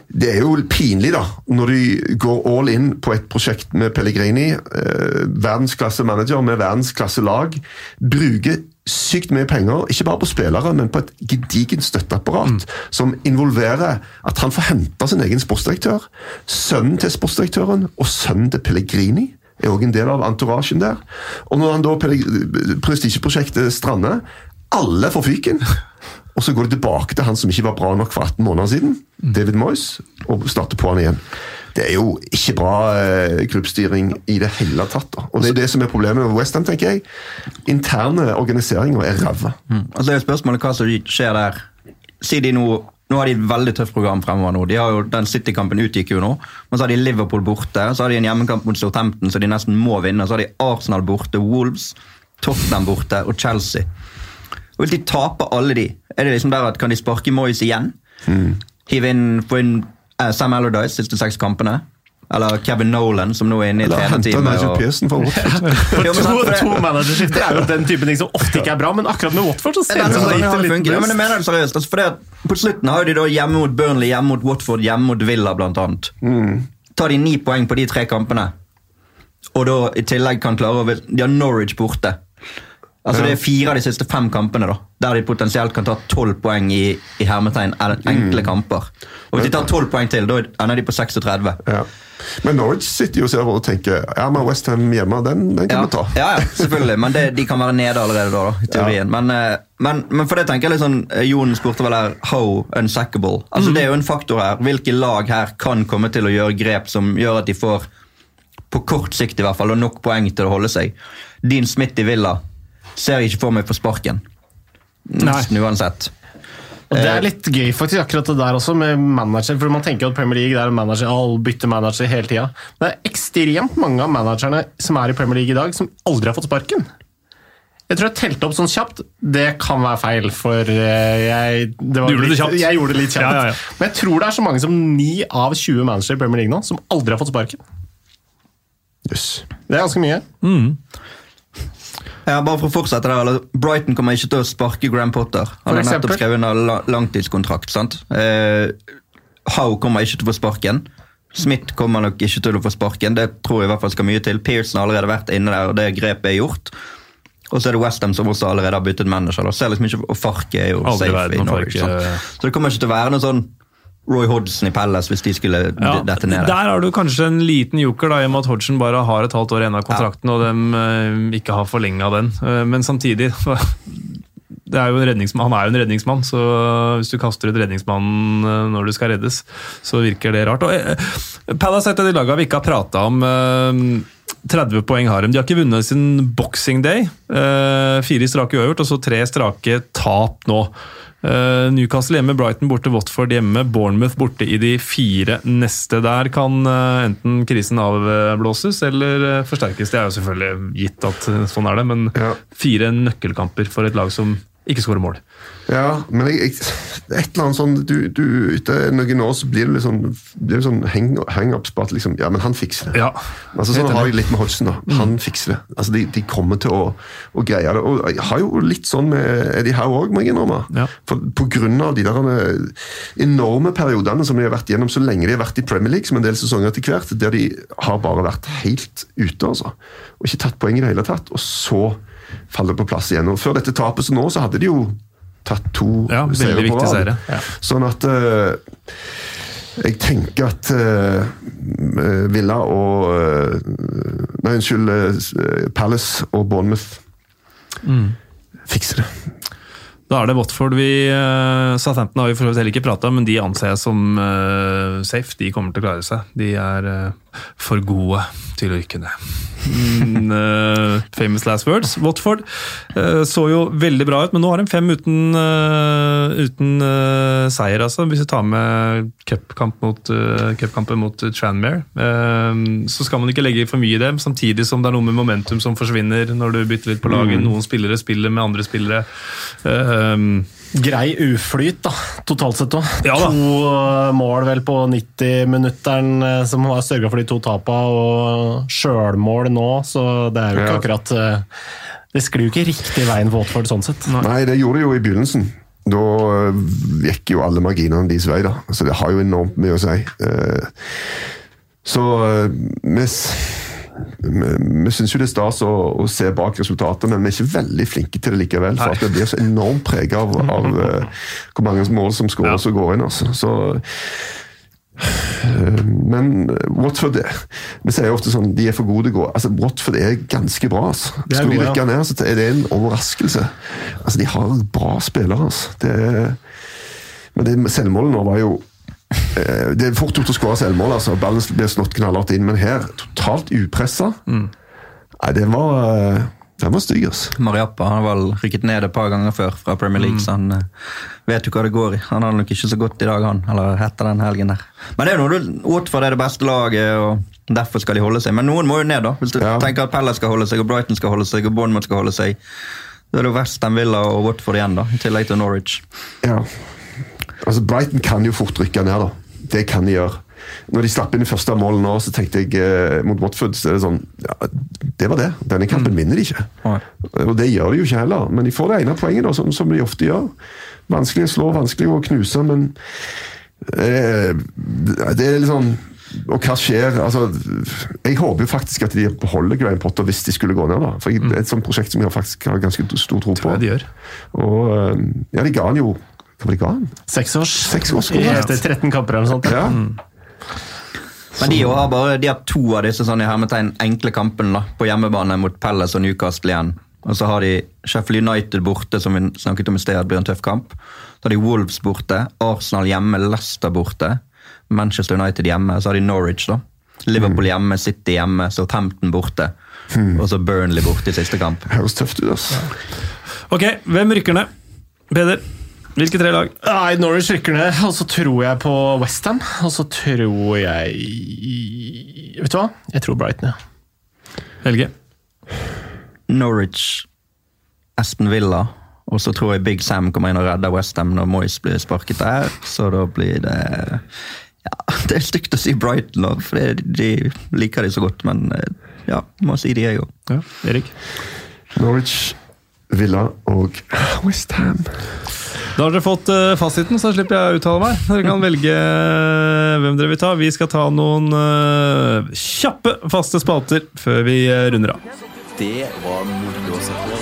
det er jo pinlig, da, når de går all in på et prosjekt med Pellegrini, eh, verdensklasse manager med verdensklasse lag, bruker sykt mye penger, ikke bare på spillere, men på et gedigent støtteapparat, som involverer at han får hente sin egen sportsdirektør, sønnen til sportsdirektøren og sønnen til Pellegrini er også en del av entourasjen der. Og når han da prestisjeprosjektet strander, alle får fyken. <laughs> Og så går det tilbake til han som ikke var bra nok for 18 måneder siden, David Moyes, og starter på han igjen. Det er jo ikke bra eh, klubbstyring i det hele tatt. da. Og Det er det som er problemet med Westham, tenker jeg. Interne organiseringer er ræva. Altså er spørsmålet hva som skjer der. Si de nå nå har de et veldig tøft program fremover nå. De har jo, Den City-kampen utgikk jo nå. Men så har de Liverpool borte. Så har de en hjemmekamp mot Southampton så de nesten må vinne. Så har de Arsenal borte, Wolves, Tottenham borte og Chelsea. Og de taper alle de, er det liksom der at kan de sparke Moyes igjen? Hive inn, få inn uh, Sam Allardyce siste seks kampene? Eller Kevin Nolan, som nå er inne i trenerteamet. Nigel og- Pearson fra Watford. <laughs> <laughs> Ja, to, to managerskifter er jo den typen ting som ofte ikke er bra, men akkurat med Watford så ser det ut som det har litt Ja, men jeg mener det seriøst. Altså, for på slutten har de da hjemme mot Burnley, hjemme mot Watford, hjemme mot Villa blant annet. Tar de ni poeng på de tre kampene, og da i tillegg kan klare å De har Norwich borte. Altså Det er fire av de siste fem kampene da der de potensielt kan ta tolv poeng i, i hermetegn eller enkle kamper. Og Hvis de tar tolv poeng til, da ender de på 36. Ja. Men Norwich sitter jo og tenker ja, men Westham hjemme, den, den kan Ja, vi ta. ja, ja, selvfølgelig. Men det, de kan være nede allerede da, da i teorien. Men, eh, men, men for det tenker jeg litt sånn eh, Jon spurte vel her how unsackable. Altså Det er jo en faktor her. Hvilke lag her kan komme til å gjøre grep som gjør at de får, på kort sikt i hvert fall, og nok poeng til å holde seg. Dean Smith i Villa ser jeg ikke for meg for sparken. Nesten uansett. Og Det er litt gøy faktisk akkurat det der også med manager, for man tenker jo at Premier League det er en manager, alle bytter manager hele tida. Det er ekstremt mange av managerne som er i Premier League i dag, som aldri har fått sparken. Jeg tror jeg telte opp sånn kjapt. Det kan være feil, for eh, jeg det var Du gjorde det litt, kjapt. Jeg gjorde det litt kjapt. Ja, ja, ja. Men jeg tror det er så mange som 9 av 20 managere i Premier League nå som aldri har fått sparken. Yes. Det er ganske mye. Ja, bare for å fortsette der, Brighton kommer ikke til å sparke Graham Potter. Han har nettopp skrevet under langtidskontrakt. sant? Eh, Howe kommer ikke til å få sparken. Smith kommer nok ikke til å få sparken. Det tror jeg i hvert fall skal mye til. Pearson har allerede vært inne der, og det grepet er gjort. Og så er det Westham som også allerede har byttet manager. Da. Ser liksom ikke, og Farke er jo Aldri safe i Norwich. Sant? Så det kommer ikke til å være noe sånn Roy Hodgson i Palace hvis de skulle Ja, dette ned. der har du kanskje en liten joker, da, i og med at Hodgson bare har et halvt år igjen av kontrakten, og de uh, ikke har forlenga den. Uh, men samtidig <laughs> det er Han er jo en redningsmann, så hvis du kaster ut redningsmannen eh, når du skal reddes, så virker det rart. Og, uh, Palace er et av de lagene vi ikke har prata om. Eh, 30 poeng har de. De har ikke vunnet sin boxing day. Eh, fire strake uavgjort, og så tre strake tap nå. Eh, Newcastle hjemme, Brighton borte, Watford hjemme, Bournemouth borte i de fire neste. Der kan eh, enten krisen avblåses eller forsterkes. Det er jo selvfølgelig gitt at sånn er det, men Ja. fire nøkkelkamper for et lag som ikke skårer mål. Ja, men jeg, jeg, et eller annet sånn du, du, Etter noen år så blir det litt sånn, blir det sånn hang, hangups på at liksom, ja, men han fikser det. Ja, Altså Sånn har jeg litt med Hodgson. da. Han fikser det. Altså De, de kommer til å, å greie det. Og Jeg har jo litt sånn med Eddie Howe òg, må jeg innrømme. Ja. For På grunn av de der eh, enorme periodene som de har vært gjennom så lenge de har vært i Premier League, som en del sesonger etter hvert, der de har bare vært helt ute, altså. Og ikke tatt poeng i det hele tatt. Og så faller det på plass igjen. Og Før dette tapet så nå, så hadde de jo tatt to Ja, seire på rad. seire. Ja. Sånn at uh, Jeg tenker at uh, Villa og uh, Nei, unnskyld. Uh, Palace og Bournemouth fikser det. Da er det Watford vi Southampton har vi for så vidt heller ikke prata om, men de anser jeg som safe. De kommer til å klare seg. De er for gode til å rykke ned. Mm, uh, famous last words. Watford uh, så jo veldig bra ut, men nå har de fem uten, uh, uten seier, altså. Hvis vi tar med cupkampen mot, uh, cupkampen mot Tranmere, så skal man ikke legge for mye i det, samtidig som det er noe med momentum som forsvinner når du bytter litt på laget. Noen spillere spiller med andre spillere. Eh, Grei uflyt, da, totalt sett òg. Ja to eh, mål vel på 90-minutteren eh, som har sørga for de to tapa, og sjølmål nå, så det er jo ikke Ja. akkurat eh, Det sklir jo ikke riktig veien for Watford sånn sett. Nei, det gjorde det jo i begynnelsen. Da gikk jo alle marginene deres vei, da. Så det har jo enormt mye å si. Eh, Så eh, vi, syns jo det er stas å, å se bak resultatet, men vi er ikke veldig flinke til det likevel. For det blir så enormt prega av, av uh, <laughs> hvor mange mål som skåres og går inn. Altså. Så uh, men Watford er Vi sier ofte sånn de er for gode til å gå. Altså, Watford er ganske bra. Altså. Skulle de ja. rykke ned, så er det en overraskelse. Altså, De har bra spillere. Altså. Det men det selvmålet nå var jo Det er fort gjort å skåre selvmål. Altså. Ballen blir slått knallhardt inn, men her, totalt upressa Nei, det var eh, Den var stygg, altså. Mariappa han har vel rykket ned et par ganger før fra Premier League, så han eh, vet jo hva det går i. Han har nok ikke så godt i dag, han, eller etter den helgen der. Men det er jo noe du Watford er det beste laget, og derfor skal de holde seg. Men noen må jo ned, da. Hvis du Ja. tenker at Pelle skal holde seg, og Brighton skal holde seg, og Bournemouth skal holde seg. Da er det West Ham Villa og Watford igjen, da, i tillegg til Norwich. Ja. Altså, Brighton kan jo fort rykke ned, da. Det kan de gjøre. Når de slapp inn det første målet nå, så tenkte jeg eh, mot Watford så er det sånn ja, Det var det. Denne kampen vinner de ikke. Nei. Og det gjør de jo ikke heller, men de får det ene poenget, da, som, som de ofte gjør. Vanskelig å slå, vanskelig å knuse, men eh, Det er litt sånn Og hva skjer? Altså, jeg håper jo faktisk at de beholder Graham Potter hvis de skulle gå ned. da, for Det er et sånt prosjekt som jeg faktisk har ganske stor tro på. Tror jeg de gjør. Og eh, ja, de ga han jo Hva var det han? Seks års. Seks års. Etter 13 kamper eller noe sånt. Ja. Men de har bare de har to av disse sånn i hermetegn enkle kampene da, på hjemmebane mot Palace og Newcastle igjen. Og så har de Sheffield United borte, som vi snakket om i sted, blir en tøff kamp. Så har de Wolves borte, Arsenal hjemme, Leicester borte, Manchester United hjemme. Så har de Norwich, da. Liverpool hjemme, City hjemme, Southampton borte. Og så Burnley borte i siste kamp. Høres tøft ut, altså. Ok, hvem rykker ned? Peder, hvilke tre lag? Nei, Norwich rykker ned, og så tror jeg på Westham. Og så tror jeg Vet du hva? Jeg tror Brighton, ja. Helge? Norwich, Aston Villa. Og så tror jeg Big Sam kommer inn og redder Westham når Moyes blir sparket der. Så da blir det ja, <laughs> Det er stygt å si Brighton, for det- de liker de så godt. Men eh, ja, må si de, jeg òg. Ja, Erik? Norwich, Villa og Westham. Da har dere fått eh, fasiten, så slipper jeg å uttale meg. Dere kan velge eh, hvem dere vil ta. Vi skal ta noen eh, kjappe, faste spalter før vi runder av. Det var moro å se på.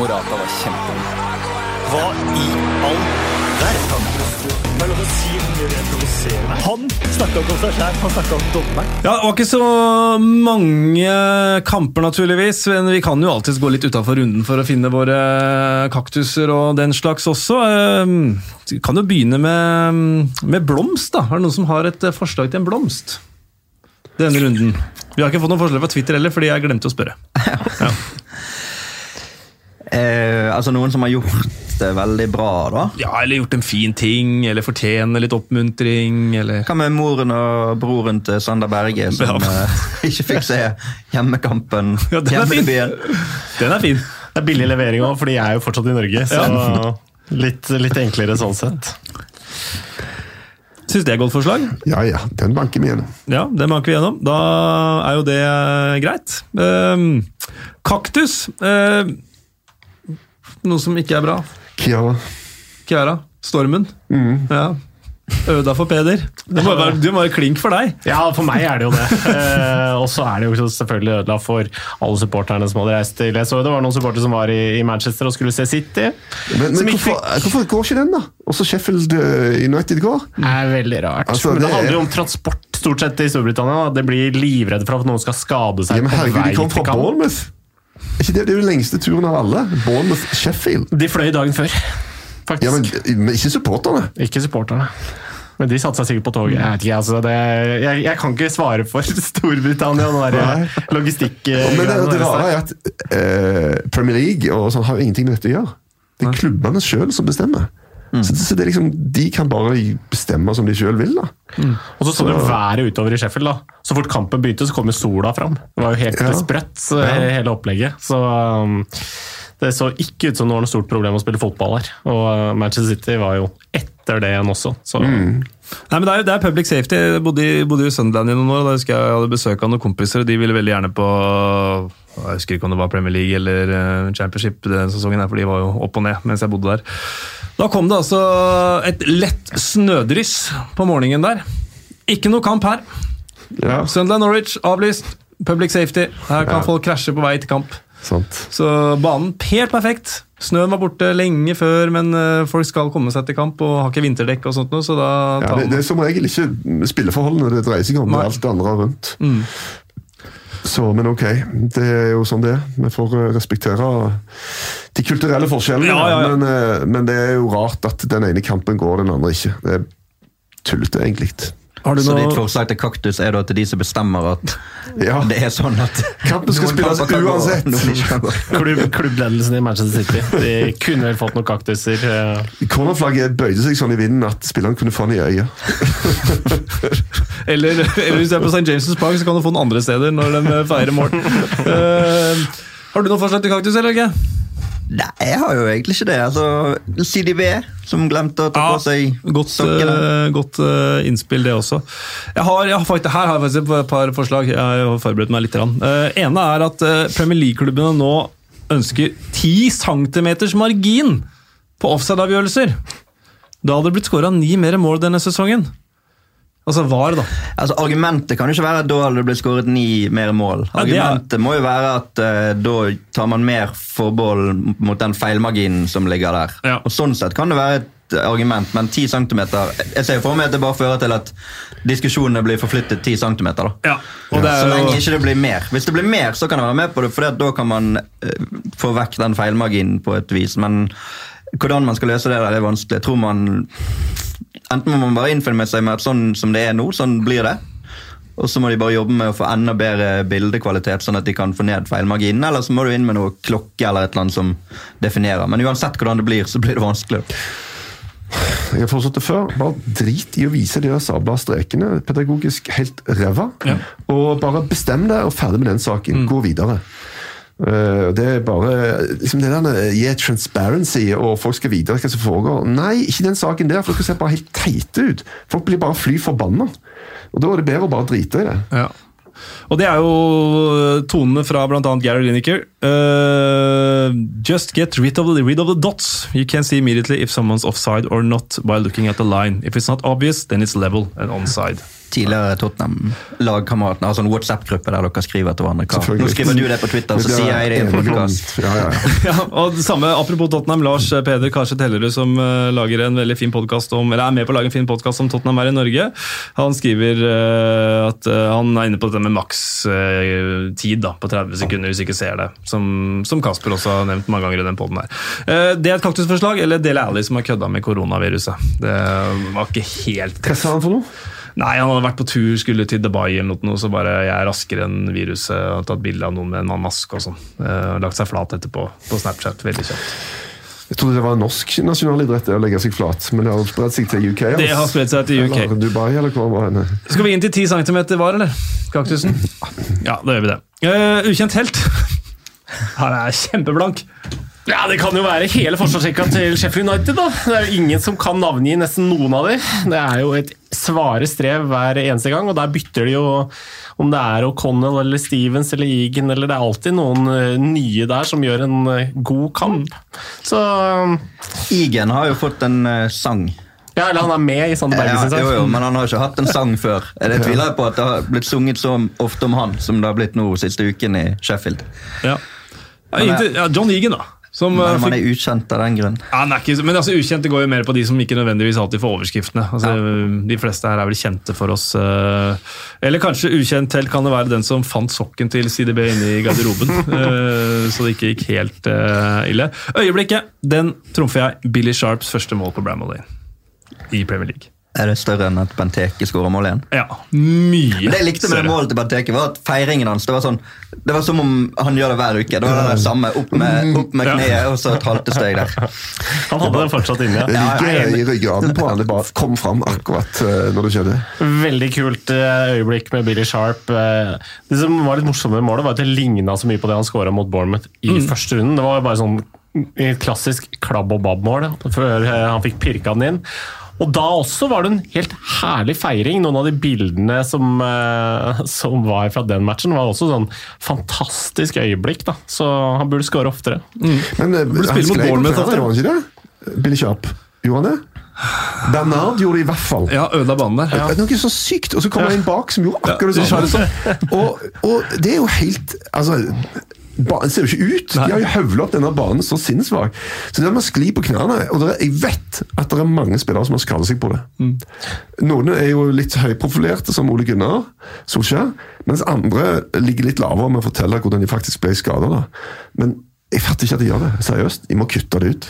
Morata var kjempegod. Hva i all verden? Det er lov å si hvor mye provoserer meg. Han snakka ikke om seg sjæl, han snakka om dommeren. Ja, Det var ikke så mange kamper, naturligvis. Men vi kan jo alltids gå litt utafor runden for å finne våre kaktuser og den slags også. Eh, Vi kan jo begynne med, med blomst. da. Er det noen som har et forslag til en blomst? Denne runden. Vi har ikke fått noen forslag fra Twitter heller, fordi jeg glemte å spørre. <laughs> Ja. Uh, altså noen som har gjort det veldig bra, da. ja, Eller gjort en fin ting, eller fortjener litt oppmuntring, eller Hva med moren og broren til Sander Berge, <laughs> som Ja. eh, ikke fikk se hjemmekampen? <laughs> Ja, den er fin. hjemmedebuten? Den er fin. Det er billig levering òg, for de er jo fortsatt i Norge. Så <laughs> litt, litt enklere sånn sett. Syns det er et godt forslag? Ja ja, den banker vi gjennom. Ja, den banker vi gjennom. Da er jo det eh, greit. Ehm, kaktus. eh, noe som ikke er bra. Kiara. Kiara. Stormen. Ja. Øda for Peder. Det må være, det må være klink for deg. Ja, for meg er det jo det. Eh, og så er det jo selvfølgelig ødela for alle supporterne som hadde reist til Jeg så det var noen supportere som var i, Manchester og skulle se City. Men, men hvorfor, hvorfor går ikke den, da? Også Sheffield eh, United går? Det er veldig rart. Altså, men det, det er- handler jo om transport stort sett i Storbritannia. da. Det blir livredd for at noen skal skade seg Ja, men på herregud, vei de kom fra. Bournemouth. Ikke det, det er jo den lengste turen av alle. Bournemouth-Sheffield. De fløy dagen før, faktisk. Ja, men, men ikke supporterne. Ikke supporterne. Men de satte seg sikkert på toget. Jeg, ikke, altså, det, jeg, jeg kan ikke svare for <laughs> Storbritannia og den Nei. logistikk... Men det, det rare er at eh, Premier League og sånn har jo ingenting med dette å gjøre. Det er klubbene sjøl som bestemmer. Så, så det er liksom, De kan bare bestemme som de sjøl vil. da. Og så så du været utover i Sheffield. da. Så fort kampen begynte, så kom jo sola fram. Det var jo helt Ja. sprøtt, ja. hele opplegget. Så um, det så ikke ut som det var noe stort problem å spille fotball her. Og uh, Manchester City var jo etter det igjen også. Så Nei, men det er, det er public safety. Jeg bodde bodde i Sunderland i noen år. Da husker jeg jeg hadde besøk av noen kompiser, og de ville veldig gjerne på Jeg husker ikke om det var Premier League eller eh, Championship den sesongen, her, for de var jo opp og ned mens jeg bodde der. Da kom det altså et lett snødryss på morgenen der. Ikke noe kamp her. Ja, Sunderland Norwich avlyst. Public safety. Her kan Ja. folk krasje på vei til kamp. sant. Så banen helt perfekt. Snøen var borte lenge før, men eh, folk skal komme seg til kamp og har ikke vinterdekk og sånt noe, så da Ja, det, det er som regel ikke spilleforholdene det dreier seg om, det er alt det andre rundt. Mm. Så, Men ok, det er jo sånn det er. Vi får eh, respektere de kulturelle forskjellene. Ja, ja, ja. Men, eh, men det er jo rart at den ene kampen går, den andre ikke. Det er tullete, egentlig. Har du Så ditt noe forslag til kaktus er da til de som bestemmer at Ja. <laughs> det er sånn at Kampen skal spilles uansett. klubb, klubbledelsen i Manchester City de kunne vel fått noen kaktuser. eh. Cornerflagget bøyde seg sånn i vinden at spilleren kunne få den i øyet. <laughs> Eller, <laughs> eller hvis du er på St. James' Park, så kan du få den andre steder når de feirer mål. Uh, har du noe forslag til kaktus, eller ikke? Nei, jeg har jo egentlig ikke det. Altså, CDB, som glemte å ta på seg godt sokkene. Uh, godt uh, innspill, det også. Jeg har, jeg har faktisk, her har jeg faktisk et par forslag. Jeg har forberedt meg litt. Rann. Eh, ene er at eh, Premier League-klubbene nå ønsker 10 cm margin på offside-avgjørelser. Da hadde det blitt skåra ni mer mål denne sesongen. Altså VAR, da. Altså, Argumentet kan jo ikke være at da hadde det blitt skåret ni mer mål. Ja, er- Argumentet må jo være at uh, da tar man mer forbehold mot den feilmarginen som ligger der. Ja. Og Sånn sett kan det være et argument, men 10 cm Jeg ser for meg at det bare fører til at diskusjonene blir forflyttet 10 cm. Da. Ja, og det Så er lenge ikke det blir mer. Hvis det blir mer, så kan jeg være med på det, for da kan man eh, få vekk den feilmarginen på et vis. Men hvordan man skal løse det, der, det er vanskelig. Jeg tror man Enten må man bare innfinne seg med at sånn som det er nå, sånn blir det. Og så må de bare jobbe med å få enda bedre bildekvalitet, sånn at de kan få ned feilmarginen. Eller så må du inn med noe klokke eller et eller annet som definerer. Men uansett hvordan det blir, så blir det vanskelig. Jeg har foreslått det før. Bare drit i å vise de sabla strekene. Pedagogisk helt ræva. Ja. Og bare bestem deg og ferdig med den saken. Gå videre. Eh, det er bare liksom det der eh, Gi transparency, og folk skal vite hva som foregår. Nei, ikke den saken der, dere ser bare helt teite ut. Folk blir bare fly forbanna. Og da er det bedre å bare drite i det. ja. Og det er jo tonene fra bl.a. Gary Lineker. Uh, just get rid of, the, rid of the dots. You can see immediately if someone's offside or not by looking at the line. If it's not obvious, then it's level and onside. Tidligere Tottenham-lagkameratene har sånn WhatsApp-gruppe der dere skriver til hverandre. Hva? Nå skriver du det på Twitter, så sier jeg det i en podkast. Ja, ja, ja. <laughs> Ja, og samme, Apropos Tottenham, Lars eh, Peder Karseth Hellerud som eh, lager en veldig fin podcast om, eller er med på å lage en fin podkast om Tottenham her i Norge. Han skriver uh, at uh, han er inne på dette med makstid da, på 30 sekunder, hvis du ikke ser det. Som, som Kasper også har nevnt mange ganger i den poden her. Eh, det er et kaktusforslag, eller Dele Alli som har kødda med koronaviruset. Det var ikke helt Hva sa han for noe? Nei, han hadde vært på tur, skulle til Dubai eller noe, så bare jeg er raskere enn viruset. og Tatt bilde av noen med en maske og sånn. Eh, lagt seg flat etterpå på Snapchat. Veldig kjapt. Jeg trodde det var norsk nasjonalidrett det å legge seg flat, men det har spredt seg til UK. altså. Det har spredt seg til UK. Eller Dubai, eller hvor var henne. Skal vi inn til 10 cm var, eller? Kaktusen? Ja, da gjør vi det. Uh, ukjent helt. <laughs> Han er kjempeblank. Ja, Det kan jo være hele forsvarsrekka til Sheffield United. da. Det er jo ingen som kan navngi nesten noen av dem. Det er jo et svare strev hver eneste gang, og der bytter de jo om det er O'Connell eller Stevens eller Egan, eller det er alltid noen eh, nye der som gjør en eh, god kamp. Så Egan har jo fått en eh, sang Ja, eller han er med i Sander Ja, syns jo, jo, men han har ikke hatt en sang før. Det <laughs> tviler jeg på at det har blitt sunget så ofte om han som det har blitt nå siste uken i Sheffield. Ja. Ja, inntil, ja, John Egan, da. Som, Men eh, man er ukjent av den grunn. ja, han er ikke, men altså, Ukjente går jo mer på de som ikke nødvendigvis alltid får overskriftene. Altså, De fleste her er vel kjente for oss. eh, Eller kanskje ukjent helt kan det være den som fant sokken til CDB inne i garderoben. <laughs> eh, så det ikke gikk helt ille. Øyeblikket, den trumfer jeg. Billy Sharps første mål på Bramall Lane i Premier League. Er det større enn at Benteke skåra mål igjen? Ja, mye Det jeg likte med det målet til Benteke, var at feiringen hans det var sånn Det var som om han gjør det hver uke. Det var det samme. Opp med, opp med Ja. kneet og så et halvt steg der. Han hadde den fortsatt inne Det Ja. ligger i ryggraden på han. Det bare kom fram akkurat eh, når det skjedde. Veldig kult eh, øyeblikk med Billy Sharp. Eh, Det som var litt morsomt med målet, var at det ligna så mye på det han skåra mot Bournemouth i første runden. Det var bare sånn klassisk klabb og babb-mål før han fikk pirka den inn. Og da også var det en helt herlig feiring. Noen av de bildene som, eh, som var fra den matchen, var også sånn fantastisk øyeblikk. da. Så han burde skåre oftere. Men eh, Burde han spille sklei på Bournemouth var han ikke det? Billy Sharp. Gjorde han det? Bernard gjorde det i hvert fall. Ja, ødela banen der. Det er Noe så sykt, og så kommer det en bak som gjorde akkurat det samme. Og, og det er jo helt Altså, banen ser jo ikke ut. De har jo høvla opp denne banen så sinnssvak. Så det med å skli på knærne Og er, jeg vet at det er mange spillere som har skadet seg på det. Noen er jo litt høyprofilerte, som Ole Gunnar Solskjær, mens andre ligger litt lavere med å fortelle hvordan de faktisk ble skada. Men jeg fatter ikke at de gjør det. Seriøst. De må kutte det ut.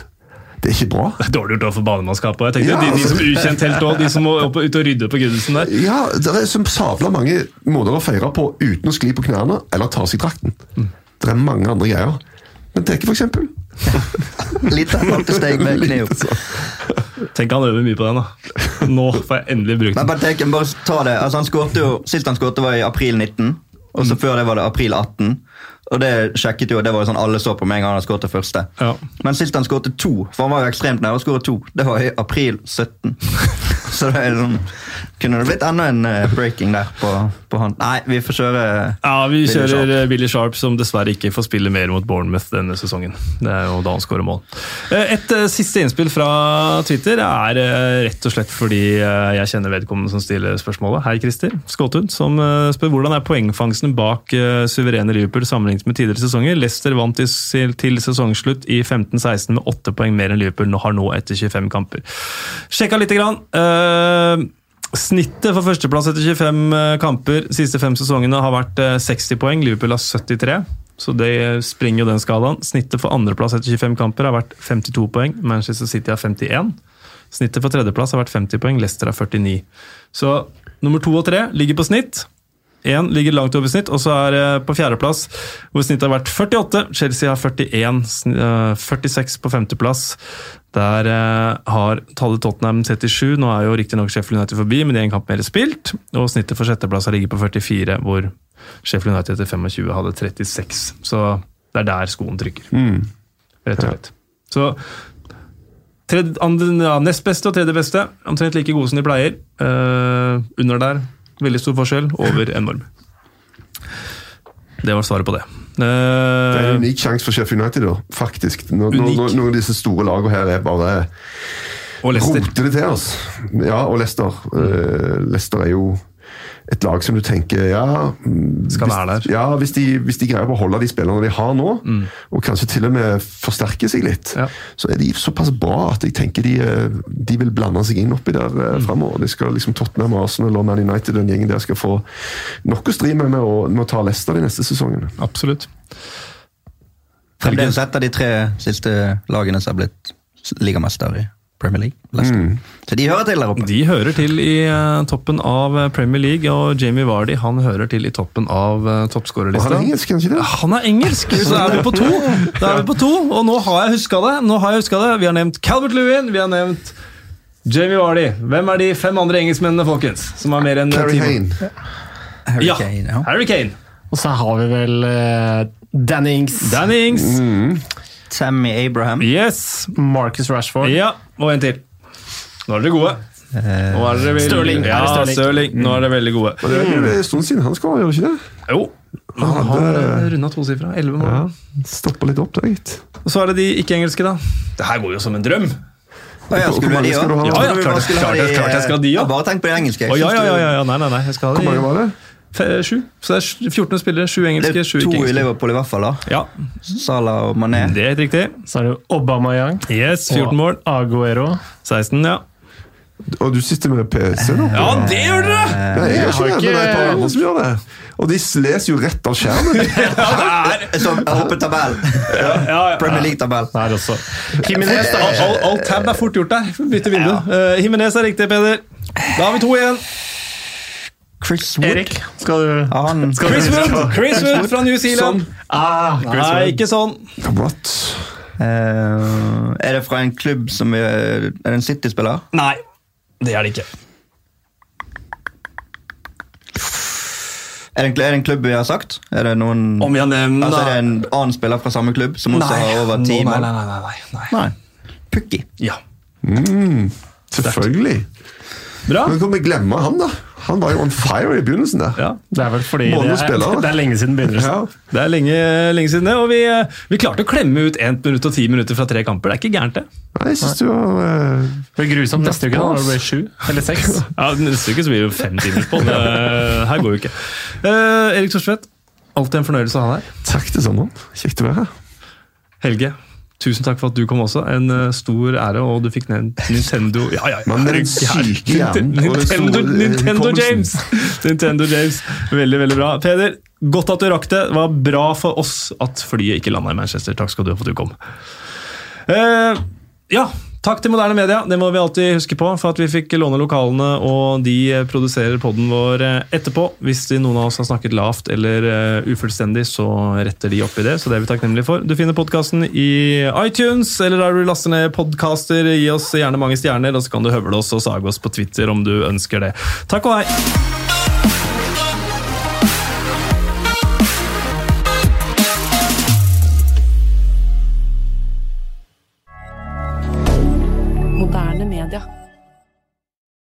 Det er ikke bra. Det <laughs> er Dårlig gjort overfor banemannskapet. Jeg tenkte Ja, de, de altså- som er ukjent helt òg, de som må opp, ut og rydde på Gudesen der. Ja, det er som sabla mange måter å feire på uten å skli på knærne eller ta av seg drakten. Det er mange andre greier. Men Teke, for eksempel. <laughs> Litt halvt steg med kne opp. Tenk han øver mye på den. da. Nå får jeg endelig brukt Men den. Benteke, bare ta det. Altså, han skårte jo, Sist han skårte, var i april 19. Og så før det var det april 18. Og det sjekket jo, det var jo sånn alle så på med en gang han skåret det første. Ja. Men sist han skåret to, for han var jo ekstremt nær å skåre to, det var i april 17. <laughs> så det er sånn, kunne det blitt enda en eh, breaking der på, på han. Nei, vi får kjøre Ja, vi Billy kjører Sharp. eh, Billy Sharp, som dessverre ikke får spille mer mot Bournemouth denne sesongen. Det er jo da han skårer mål. Eh, Et siste innspill fra Twitter er rett og slett fordi jeg kjenner vedkommende som stiller spørsmålet. Hei, Christer Skåtun, som spør hvordan er poengfangsten bak suverene Liverpool sammenlignet med tidligere sesonger. Leicester vant til, til sesongslutt i 15-16 med åtte poeng mer enn Liverpool nå har nå etter 25 kamper. Sjekka lite grann. Uh, Snittet for førsteplass etter 25 kamper de siste fem sesongene har vært eh, 60 poeng. Liverpool har 73, så det springer jo den skalaen. Snittet for andreplass etter 25 kamper har vært 52 poeng. Manchester City har 51. Snittet for tredjeplass har vært 50 poeng. Leicester har 49. Så nummer to og tre ligger på snitt. Én ligger langt over snitt, og så er det på fjerdeplass, hvor snittet har vært 48. Chelsea har 41. eh, 46 på femteplass. Der eh, har tallet Tottenham 37. Nå er jo riktignok Sheffield United forbi, men én en kamp mer spilt. Og snittet for sjetteplass har ligget på 44, hvor Sheffield United etter 25 hadde 36. Så det er der skoen trykker. Rett og slett. Så tredje, andre, ja, nest beste og tredje beste, omtrent like gode som de pleier. Uh, under der, veldig stor forskjell. Over enorm. Det var svaret på det. Det er en unik sjanse for Sheffield United, da, faktisk. Når, når, når, disse store lagene her er bare roter det til oss. Ja, og Leicester. Uh, Leicester er jo et lag som du tenker ja mm, Skal hvis, være der. Ja, hvis de, hvis de greier å beholde de spillerne de har nå, og kanskje til og med forsterke seg litt, Mm. Ja. så er de såpass bra at jeg tenker de, eh, de vil blande seg inn oppi der Mm. mm. framover. De skal liksom Tottenham, Arsenal og Man United den gjengen der skal få nok å stri med med å, med å ta Leicester de neste sesongene. Absolutt. Fremdeles et av de tre siste lagene som har blitt ligamester i Premier League. Mm. Så de hører til der oppe. De hører til i uh, toppen av eh, Premier League, og Jamie Vardy han hører til i toppen av uh, toppskårerlista. han er engelsk, kanskje det? Han er engelsk, så er vi på to! Da er vi på to, Og nå har jeg huska det. Nå har jeg det. Vi har nevnt Calvert Lewin, vi har nevnt Jamie Vardy. Hvem er de fem andre engelskmennene, folkens? Som er mer enn. Harry Ja, Kane, ja. Harry Kane. Og så har vi vel uh, Danny Ings, Danny Ings. Tammy Abraham. Yes. Marcus Rashford. Ja, og en til. Nå er dere gode. Nå er dere veldig, Stirling. Ja, Er det Stirling? Stirling. Nå er dere veldig gode. Og det er en stund siden han skåra, gjør det ikke det? Jo. Han Han har hadde- runda tosifra. Elleve mål. Ja, Stoppa litt opp da, gitt. Og så er det de ikke-engelske, da. Det her går jo som en drøm. Å ja, skulle du ha mange de òg? ha? Ja, ja, klart- klart- klart jeg skal ha de, ja. Bare tenk på de engelske. Jeg ja, ja, ja, ja, nei, nei, nei, jeg skal ha Hvor mange var det? Sju. Så det er 14 spillere, sju engelske, sju to i. Liverpool i hvert fall. da. Ja, Salah og Mané. det er helt riktig. Så er det Aubameyang. Yes, 14 mål. Aguero. 16, ja. Og du sitter med PC nå? Ja, det gjør dere! Nei, jeg gjør ikke det, men det er et par andre som gjør det. Og de leser jo rett av skjermen. <laughs> Som jeg håper tabell. Premier League-tabell. Der også. Jimenez, da. All, all, tab er fort gjort der. Bytte vindu. Uh, Jimenez er riktig, Peder. Da har vi to igjen. Chris Wood. Erik, skal du Ja, han, skal Chris du- Wood, Chris Wood fra New Zealand. Ah, Chris Nei, Wood. ikke sånn. What? Uh, er det fra en klubb som Er, er det en City-spiller? Nei, det er det ikke. Er det, en, er det en klubb vi har sagt? Er det noen Om vi har nevnt Altså er det en annen spiller fra samme klubb som også har over ti Nei, mål? nei, nei, nei, nei. Nei. Pukki. Ja. Selvfølgelig. Bra. Men kan vi glemme han, da? Han var jo on fire i begynnelsen der. Ja. Det er vel fordi det er, det er lenge siden begynnelsen. Ja. Det er lenge, lenge siden det, og vi, eh, vi klarte å klemme ut 1 minutt og 10 minutter fra tre kamper. Det er ikke gærent, det. Nei, jeg synes du var Uh, Det blir grusomt neste uke, da, når det blir sju eller seks. <laughs> Ja, Neste uke så blir det jo fem timer på. Det, her går jo ikke. Uh, Erik Thorsvedt, alltid en fornøyelse å ha deg her. Takk det samme. Kjekt å være her. Helge, tusen takk for at du kom også. En uh, stor ære, og du fikk nevnt Nintendo Ja, ja, ja. Hjernen Nintendo, Nintendo. James! Nintendo James. Veldig, veldig bra. Peder, godt at du rakk det. Det var bra for oss at flyet ikke landa i Manchester. Takk skal du ha for at du kom. Uh, ja, takk til Moderne Media. Det må vi alltid huske på, for at vi fikk låne lokalene, og de eh, produserer podden vår eh, etterpå. Hvis noen av oss har snakket lavt eller eh, ufullstendig, så retter de opp i det. Så det er vi takknemlige for. Du finner podkasten i iTunes, eller der du laster ned podkaster. Gi oss gjerne mange stjerner, og så kan du høvle oss og sage oss på Twitter om du ønsker det. Takk og hei!